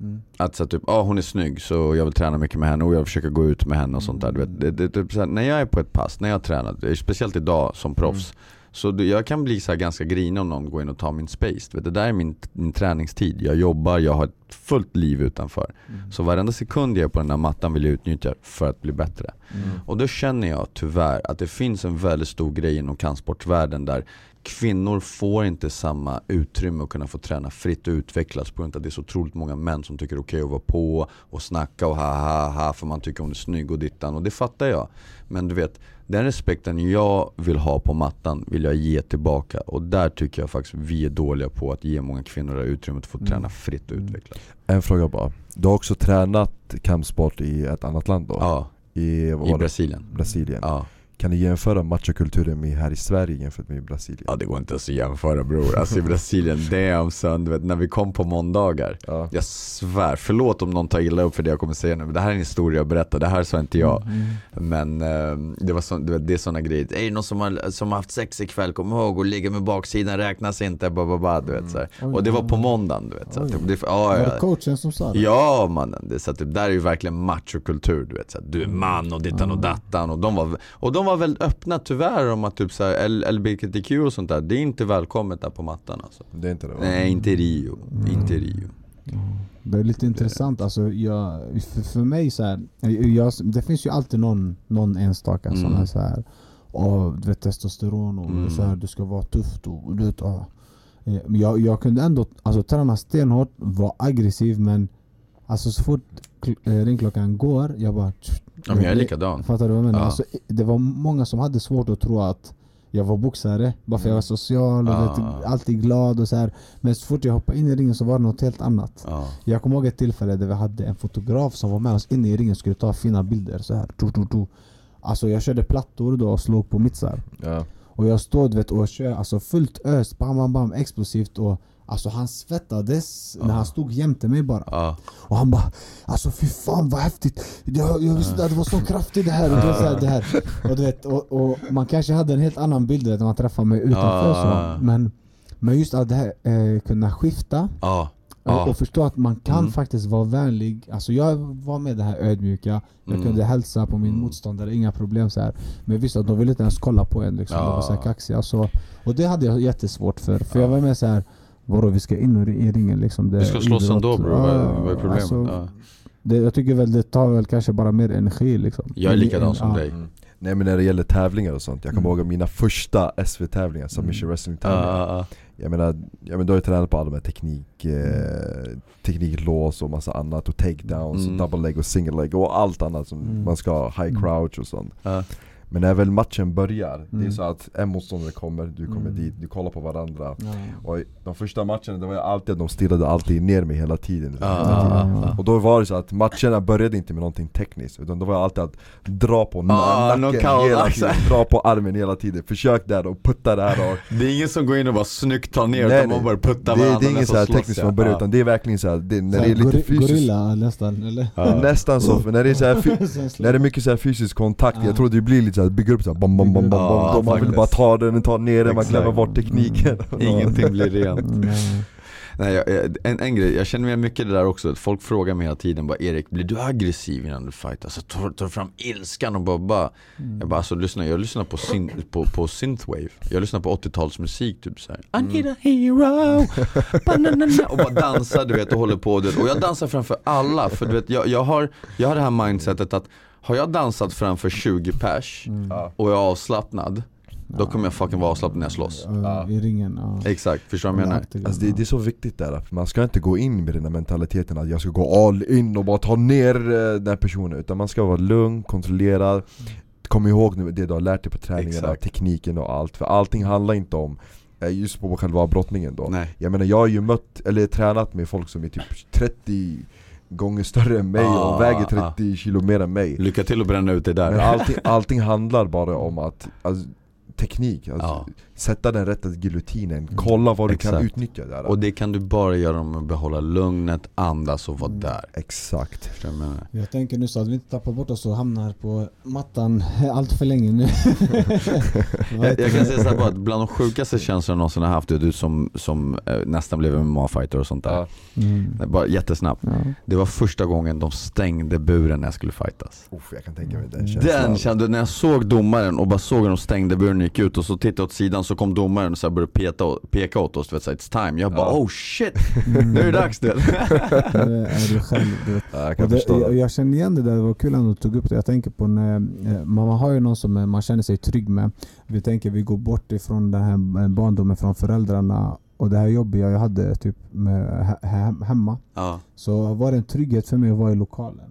Mm. Att så här, typ, ah, hon är snygg så jag vill träna mycket med henne och jag vill försöka gå ut med henne och sånt där. Du vet, det, det, typ så här, när jag är på ett pass, när jag det är speciellt idag som proffs, Så jag kan bli så ganska grinig om någon går in och tar min space. Vet, det där är min, min träningstid. Jag jobbar, jag har ett fullt liv utanför. Mm. Så varenda sekund jag är på den där mattan vill jag utnyttja för att bli bättre. Mm. Och då känner jag tyvärr att det finns en väldigt stor grej inom kampsportsvärlden där kvinnor får inte samma utrymme att kunna få träna fritt och utvecklas på grund av att det är så otroligt många män som tycker det är okej att vara på och snacka och ha ha ha för man tycker hon är snygg och dittan och det fattar jag. Men du vet, den respekten jag vill ha på mattan vill jag ge tillbaka och där tycker jag faktiskt vi är dåliga på att ge många kvinnor det här utrymmet att få Mm. träna fritt och Mm. utvecklas. En fråga bara. Du har också tränat kampsport i ett annat land då? Ja, I, vad i? Brasilien. Brasilien. Ja. Kan du jämföra machokulturen med här i Sverige jämfört med i Brasilien? ja, det går inte ens att jämföra bror. Alltså i Brasilien, damn son, du vet när vi kom på måndagar Ja. Jag svär, förlåt om någon tar illa upp för det jag kommer säga nu, men det här är en historia jag berättar, det här sa inte jag. Mm. Men eh, det, var så, du vet, det är sådana grejer, är det någon som har, som har haft sex ikväll, kom ihåg att ligga med baksidan räknas inte, ba, ba, ba, du vet, så. Oj, Och det var på måndagen du vet. Så att, Oj. det, ja, Var det coachen som sa det? Ja mannen, det, så att det där är ju verkligen machokultur du vet så att Du är man och dittan och dattan och de var, och de var väldigt öppna tyvärr om att typ så här, LBGTQ och sånt där, det är inte välkommet där på mattan alltså. Det är inte det va? Nej inte i Rio, inte i Rio Det är lite intressant alltså, jag, för, för mig så här, jag, det finns ju alltid någon, någon enstaka Mm. som är så här, och, du vet testosteron och Mm. så här, du ska vara tufft och du vet, ah. Eh, jag, jag kunde ändå alltså, träna stenhårt, vara aggressiv men alltså så fort ringklockan går, jag bara Ja men jag är likadan Fattar du vad jag menar? Ja. Alltså, det var många som hade svårt att tro att jag var boxare, bara för jag var social och Ja. vet, alltid glad och så här. Men så fort jag hoppade in i ringen så var det något helt annat. ja. Jag kommer ihåg ett tillfälle där vi hade en fotograf som var med oss inne i ringen och skulle ta fina bilder så här. Tu, tu, tu. Alltså jag körde plattor då och slog på mittsar. Ja. Och jag står du vet, och kör alltså fullt ös, bam bam bam, explosivt och Alltså han svettades när han stod jämte mig bara. Och han bara Alltså fy fan vad häftigt! Jag, jag visste inte att det var så kraftigt det här och det, här, det här. Och, du vet, och, och man kanske hade en helt annan bild när man träffade mig utanför så. Men, men just att det här eh, kunna skifta och, och förstå att man kan Mm. faktiskt vara vänlig. Alltså jag var med det här ödmjuka, jag Mm. kunde hälsa på min Mm. motståndare, inga problem så här. Men visst att de ville inte ens kolla på en liksom, Ja. de var så här kaxiga. Så, och det hade jag jättesvårt för, för jag var med så här Vadå vi ska in i ringen liksom? Det Du ska är slåss idrott. ändå bror, är- vad är Ja, problemet? alltså, ja. det, jag tycker väl det tar väl kanske bara mer energi liksom. Jag är likadan som Ja. dig Mm. Nej men när det gäller tävlingar och sånt, jag kommer Mm. ihåg mina första SV-tävlingar, submission wrestling Ja, tävlingar ja, ja. Jag menar, jag menar, du har ju tränat på alla de här teknik, eh, tekniklås och massa annat och takedowns Mm. och double leg och single leg och allt annat som Mm. man ska ha, high Mm. crouch och sånt Ja. Men när väl matchen börjar, det är Mm. så att en motståndare kommer, du kommer Mm. dit, du kollar på varandra Ja. Och de första matcherna, det var alltid att de stirrade alltid ner mig hela tiden, Ja, hela tiden. ja. Och då var det så att matcherna började inte med någonting tekniskt Utan det var alltid att dra på Ah, nacken knockout, hela alltså. tiden, dra på armen hela tiden Försök där och putta där och Det är ingen som går in och bara snyggt tar ner Nej, utan nej. man bara puttar det, varandra det är ingen så här tekniskt från början Ja. utan det är verkligen så här, det, när Så det är lite fysiskt Gorilla nästan eller? Nästan så, för när det är så här, när det är mycket så här fysisk kontakt, Ja. jag tror det blir lite så här, bygger upp så här, bom, bom, bom, bom, Ja, bom, Man vill bara ta den, ta ner den, man glömmer bort tekniken. Ingenting blir rent. Mm, Nej, jag, en, en grej, jag känner mig mycket det där också, att folk frågar mig hela tiden bara Erik, blir du aggressiv innan du fightar? Alltså tar, tar du fram ilskan och bara, bara mm. Jag bara alltså lyssna, jag lyssnar på, syn, på, på synthwave. Jag lyssnar på 80-talsmusik typ såhär I need a hero, Ba-na-na-na. och bara dansar du vet och håller på du vet. Och jag dansar framför alla, för du vet jag, jag, har, jag har det här mindsetet att Har jag dansat framför 20 pers Mm. Och jag är avslappnad Då kommer jag fucking vara avslappnad när jag slåss Ja, I ringen, ja. Exakt, förstår du vad jag menar? Alltså det, det är så viktigt där, att man ska inte gå in med den här mentaliteten att jag ska gå all in och bara ta ner eh, den här personen Utan man ska vara lugn, kontrollerad Kom ihåg nu det du har lärt dig på träningarna, Exakt. tekniken och allt För allting handlar inte om eh, just på själva brottningen då Nej Jag menar jag har ju mött, eller tränat med folk som är typ 30 gånger större än mig Ah, och väger ah. 30 kilo mer än mig Lycka till att bränna ut det där Men allting, allting handlar bara om att, alltså, teknik, alltså, Ja. Sätta den rätta giljotinen, kolla vad du kan Exakt. utnyttja där Och det kan du bara göra om att behålla lugnet, andas och vara Mm. där Exakt jag? Jag tänker nu så att vi inte tappar bort oss och hamnar på mattan allt för länge nu. Jag, jag kan säga såhär bara att bland de sjukaste känslorna jag någonsin har haft, det är du som, som eh, nästan blev MMA-fighter och sånt där. Mm. Bara jättesnabbt Ja. Det var första gången de stängde buren när jag skulle fightas Uff, jag kan tänka mig den känslan Den kände, när jag såg domaren och bara såg hur de stängde buren och gick ut och så tittade jag åt sidan och så kom domaren och så började peta, peka åt oss, du vet, så här, it's time. Jag bara Ja. oh shit, Mm. nu är det dags du vet. Det är du själv, du vet. Ja, jag kan Och det, förstå jag, det. jag känner igen det där, det var kul att du tog upp det. Jag tänker på när eh, man har ju någon som eh, man känner sig trygg med. Vi tänker vi går bort ifrån den här eh, barndomen från föräldrarna och det här jobbiga jag hade typ med, he, he, hemma. Ja. Så var det en trygghet för mig att vara i lokalen.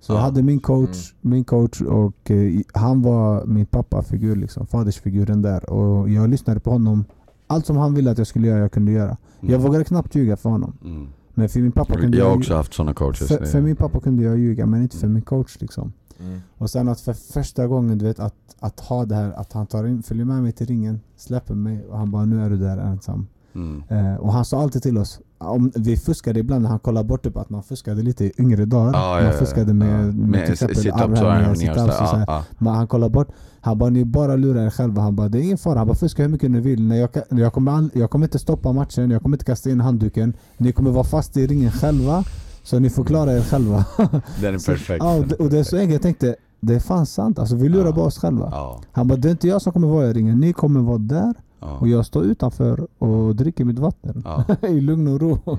Så jag Ja. hade min coach, min coach och eh, han var min pappafigur, liksom, fadersfiguren där. Och jag lyssnade på honom. Allt som han ville att jag skulle göra, jag kunde göra. Jag Mm. vågade knappt ljuga för honom. Mm. Men för min pappa kunde Jag har jag, också haft sådana coaches. för, för min pappa kunde jag ljuga, men inte för min coach liksom. Mm. Och sen att för första gången, du vet, att, att ha det här, att han tar in, följer med mig till ringen, släpper mig och han bara nu är du där ensam. Mm. Eh, och han sa alltid till oss, om vi fuskade ibland när han kollade bort typ att man fuskade lite i yngre dagar. Ja, man ja, fuskade med, ja. med, med till exempel sit-ups och armhävningar. Ja, Men han kollade bort, han bara ni bara lurar er själva. Han bara det är ingen fara, han bara fuska hur mycket ni vill. Jag, jag, kommer, all- jag kommer inte stoppa matchen, jag kommer inte kasta in handduken. Ni kommer vara fast i ringen själva. Så ni får klara er själva. Den är Så- perfekt. Ja, och, det, och det är så enkelt, jag tänkte det är fan sant. Alltså, vi lurar Ja. bara oss själva. Ja, Han bara det är inte jag som kommer vara i ringen, ni kommer vara där ja. och jag står utanför och dricker mitt vatten. Ja. I lugn och ro. Mm.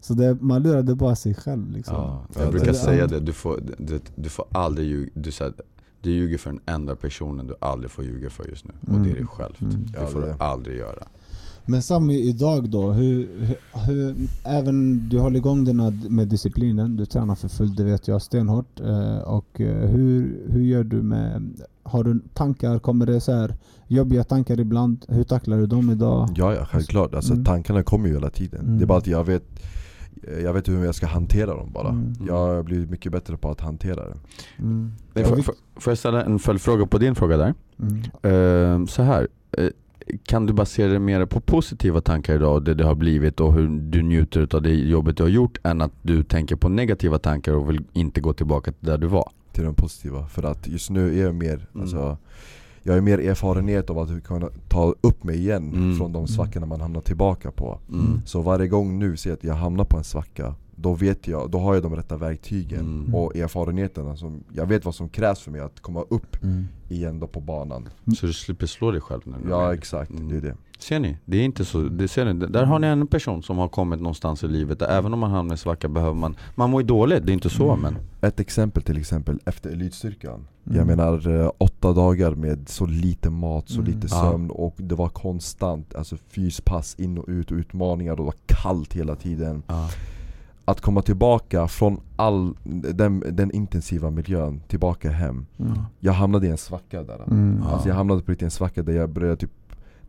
Så det, man lurade bara sig själv liksom. Ja, Ja, jag brukar det- säga det, du får, du, du får aldrig ljuga, du, så här, du ljuger för den enda personen du aldrig får ljuga för just nu och det är dig själv. Mm. Det får du aldrig göra. Men Sami, idag då, hur, hur, hur, även du håller igång den här med disciplinen, du tränar för fullt, det vet jag stenhårt. Eh, och eh, hur, hur gör du med, har du tankar, kommer det så här jobbiga tankar ibland? Hur tacklar du dem idag? Ja, ja självklart. Alltså, Mm. Tankarna kommer ju hela tiden. Mm. Det är bara att jag vet jag vet hur jag ska hantera dem bara. Mm. Jag har blivit mycket bättre på att hantera det. Mm. Får, vi- får, får jag ställa en följdfråga på din fråga där? Mm. Eh, så här. eh, kan du basera det mer på positiva tankar idag och det det har blivit och hur du njuter av det jobbet du har gjort än att du tänker på negativa tankar och vill inte gå tillbaka till där du var? Till de positiva. För att just nu är jag mer, Mm. alltså, jag har mer erfarenhet av att kunna ta upp mig igen Mm. från de svackorna man hamnar tillbaka på. Mm. Så varje gång nu ser jag att jag hamnar på en svacka, då vet jag, då har jag de rätta verktygen Mm. och erfarenheterna som, jag vet vad som krävs för mig att komma upp Mm. igen då på banan. Så du slipper slå dig själv nu? Ja exakt, Mm. det är det. Ser ni? Det är inte så, det ser ni, där har ni en person som har kommit någonstans i livet där även om man hamnar i svacka behöver man, man mår ju dåligt, det är inte så men Ett exempel till exempel efter elitstyrkan. Mm. Jag menar eh, åtta dagar med så lite mat, så Mm. lite Ja. sömn och det var konstant alltså fyspass in och ut, utmaningar och det var kallt hela tiden. ja. Att komma tillbaka från all den, den intensiva miljön, tillbaka hem. Mm. Jag hamnade i en svacka där. Mm. Alltså jag hamnade på riktigt i en svacka där jag började typ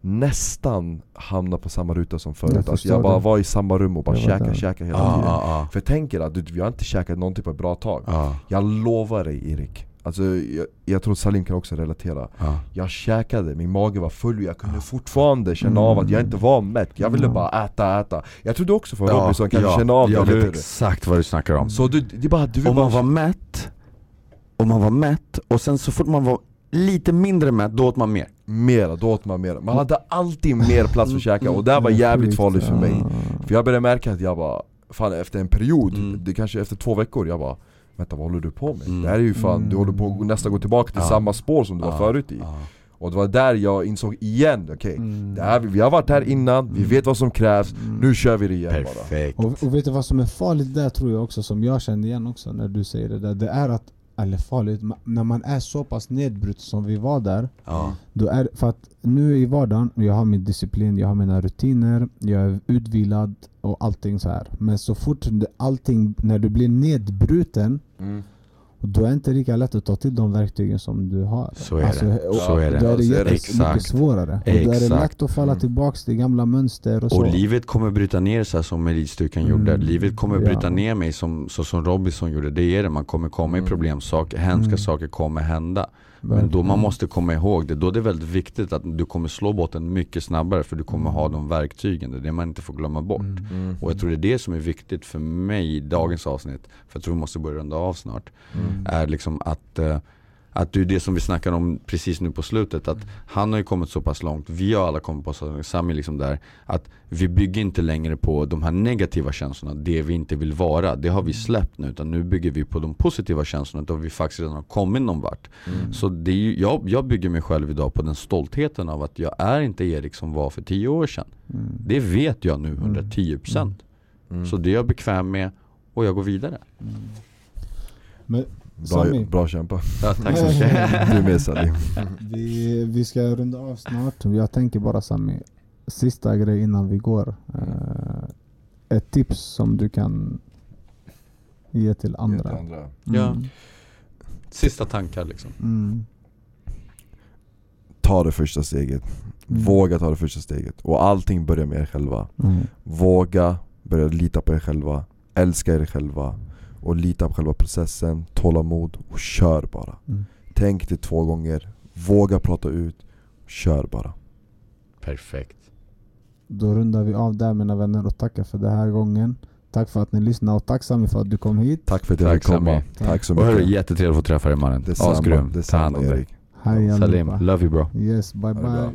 nästan hamna på samma ruta som Jag förut. Alltså förstår jag bara det. var i samma rum och bara Jag käka, käka hela Ja, tiden. ja, ja. För tänk er att du, vi har inte käkat någonting på ett bra tag. Ja, Jag lovar dig Erik, alltså, jag, jag tror Salim kan också relatera. ja. Jag käkade, min mage var full och jag kunde fortfarande känna Mm. av att jag inte var mätt. Jag ville Mm. bara äta, äta. Jag tror du också från Robinson kan känna av det, jag vet exakt vad du snackar om. Så du, det bara, du Om bara... man var mätt, och man var mätt, och sen så fort man var lite mindre mätt, då åt man mer. Mera, då åt man mer. Man hade alltid mer plats för att käka och det här var jävligt Sjukt, farligt för mig. ja. För jag började märka att jag bara, fan efter en period, Mm. det kanske efter två veckor, jag bara Vänta vad håller du på med? Mm. Det här är ju fan, du Mm. håller på att nästan gå tillbaka till Ja. samma spår som du var Ja, förut i ja. Och det var där jag insåg igen, okej Mm. det här, Vi har varit här innan, vi vet vad som krävs, Mm. nu kör vi det igen bara Perfekt. Och, och vet du vad som är farligt där tror jag också, som jag kände igen också när du säger det där, det är att, eller farligt, när man är så pass nedbruten som vi var där, Ja. då är för att nu i vardagen, jag har min disciplin, jag har mina rutiner, jag är utvilad och allting så här. Men så fort allting, när du blir nedbruten, mm. Då är det inte lika lätt att ta till de verktygen som du har. Så är det. och- Så är det. Då är det Så det. jättemycket Exakt. svårare. Och då är det Exakt. lätt att falla Mm. tillbaks till gamla mönster och så. Och livet kommer bryta ner sig som elitstyrkan Mm. gjorde. Livet kommer Ja. bryta ner mig som, så som Robinson gjorde. Det är det, man kommer komma i Mm. problem, saker, hemska Mm. saker kommer hända. Men då man måste komma ihåg det, då är det väldigt viktigt att du kommer slå botten mycket snabbare för du kommer ha de verktygen, det är det man inte får glömma bort. Mm. Mm. Och jag tror det är det som är viktigt för mig i dagens avsnitt, för jag tror vi måste börja runda av snart, Mm. är liksom att, eh, Att det är det som vi snackade om precis nu på slutet, att han har ju kommit så pass långt, vi har alla kommit på så långt, Sami liksom där, att vi bygger inte längre på de här negativa känslorna, det vi inte vill vara, det har vi släppt nu, utan nu bygger vi på de positiva känslorna, då vi faktiskt redan har kommit någon vart. Mm. Så det är ju, jag, jag bygger mig själv idag på den stoltheten av att jag är inte Erik som var för tio år sedan. Mm. Det vet jag nu 110% Mm. Så det är jag bekväm med och jag går vidare. Mm. Men Bra, Sami, bra kämpa. Ja, tack så mycket. Du med Salim. vi, vi ska runda av snart. Jag tänker bara Sami, sista grej innan vi går. Eh, ett tips som du kan ge till andra. andra. Mm. Ja. Sista tankar liksom. Mm. Ta det första steget. Mm. Våga ta det första steget. Och allting börjar med er själva. Mm. Våga börja lita på er själva. Älska er själva. Och lita på själva processen. Tålamod och kör bara. Mm. Tänk det två gånger. Våga prata ut. Kör bara. Perfekt. Då rundar vi av där mina vänner och tackar för den här gången. Tack för att ni lyssnade och tack Sami för att du kom hit. Tack för att jag Tack, fick komma. Sami. Tack så Och hörru, mycket. jättetrevligt att få träffa dig mannen. Asgrym. Ta hand om dig. Salim, love you bro. Yes, bye bye.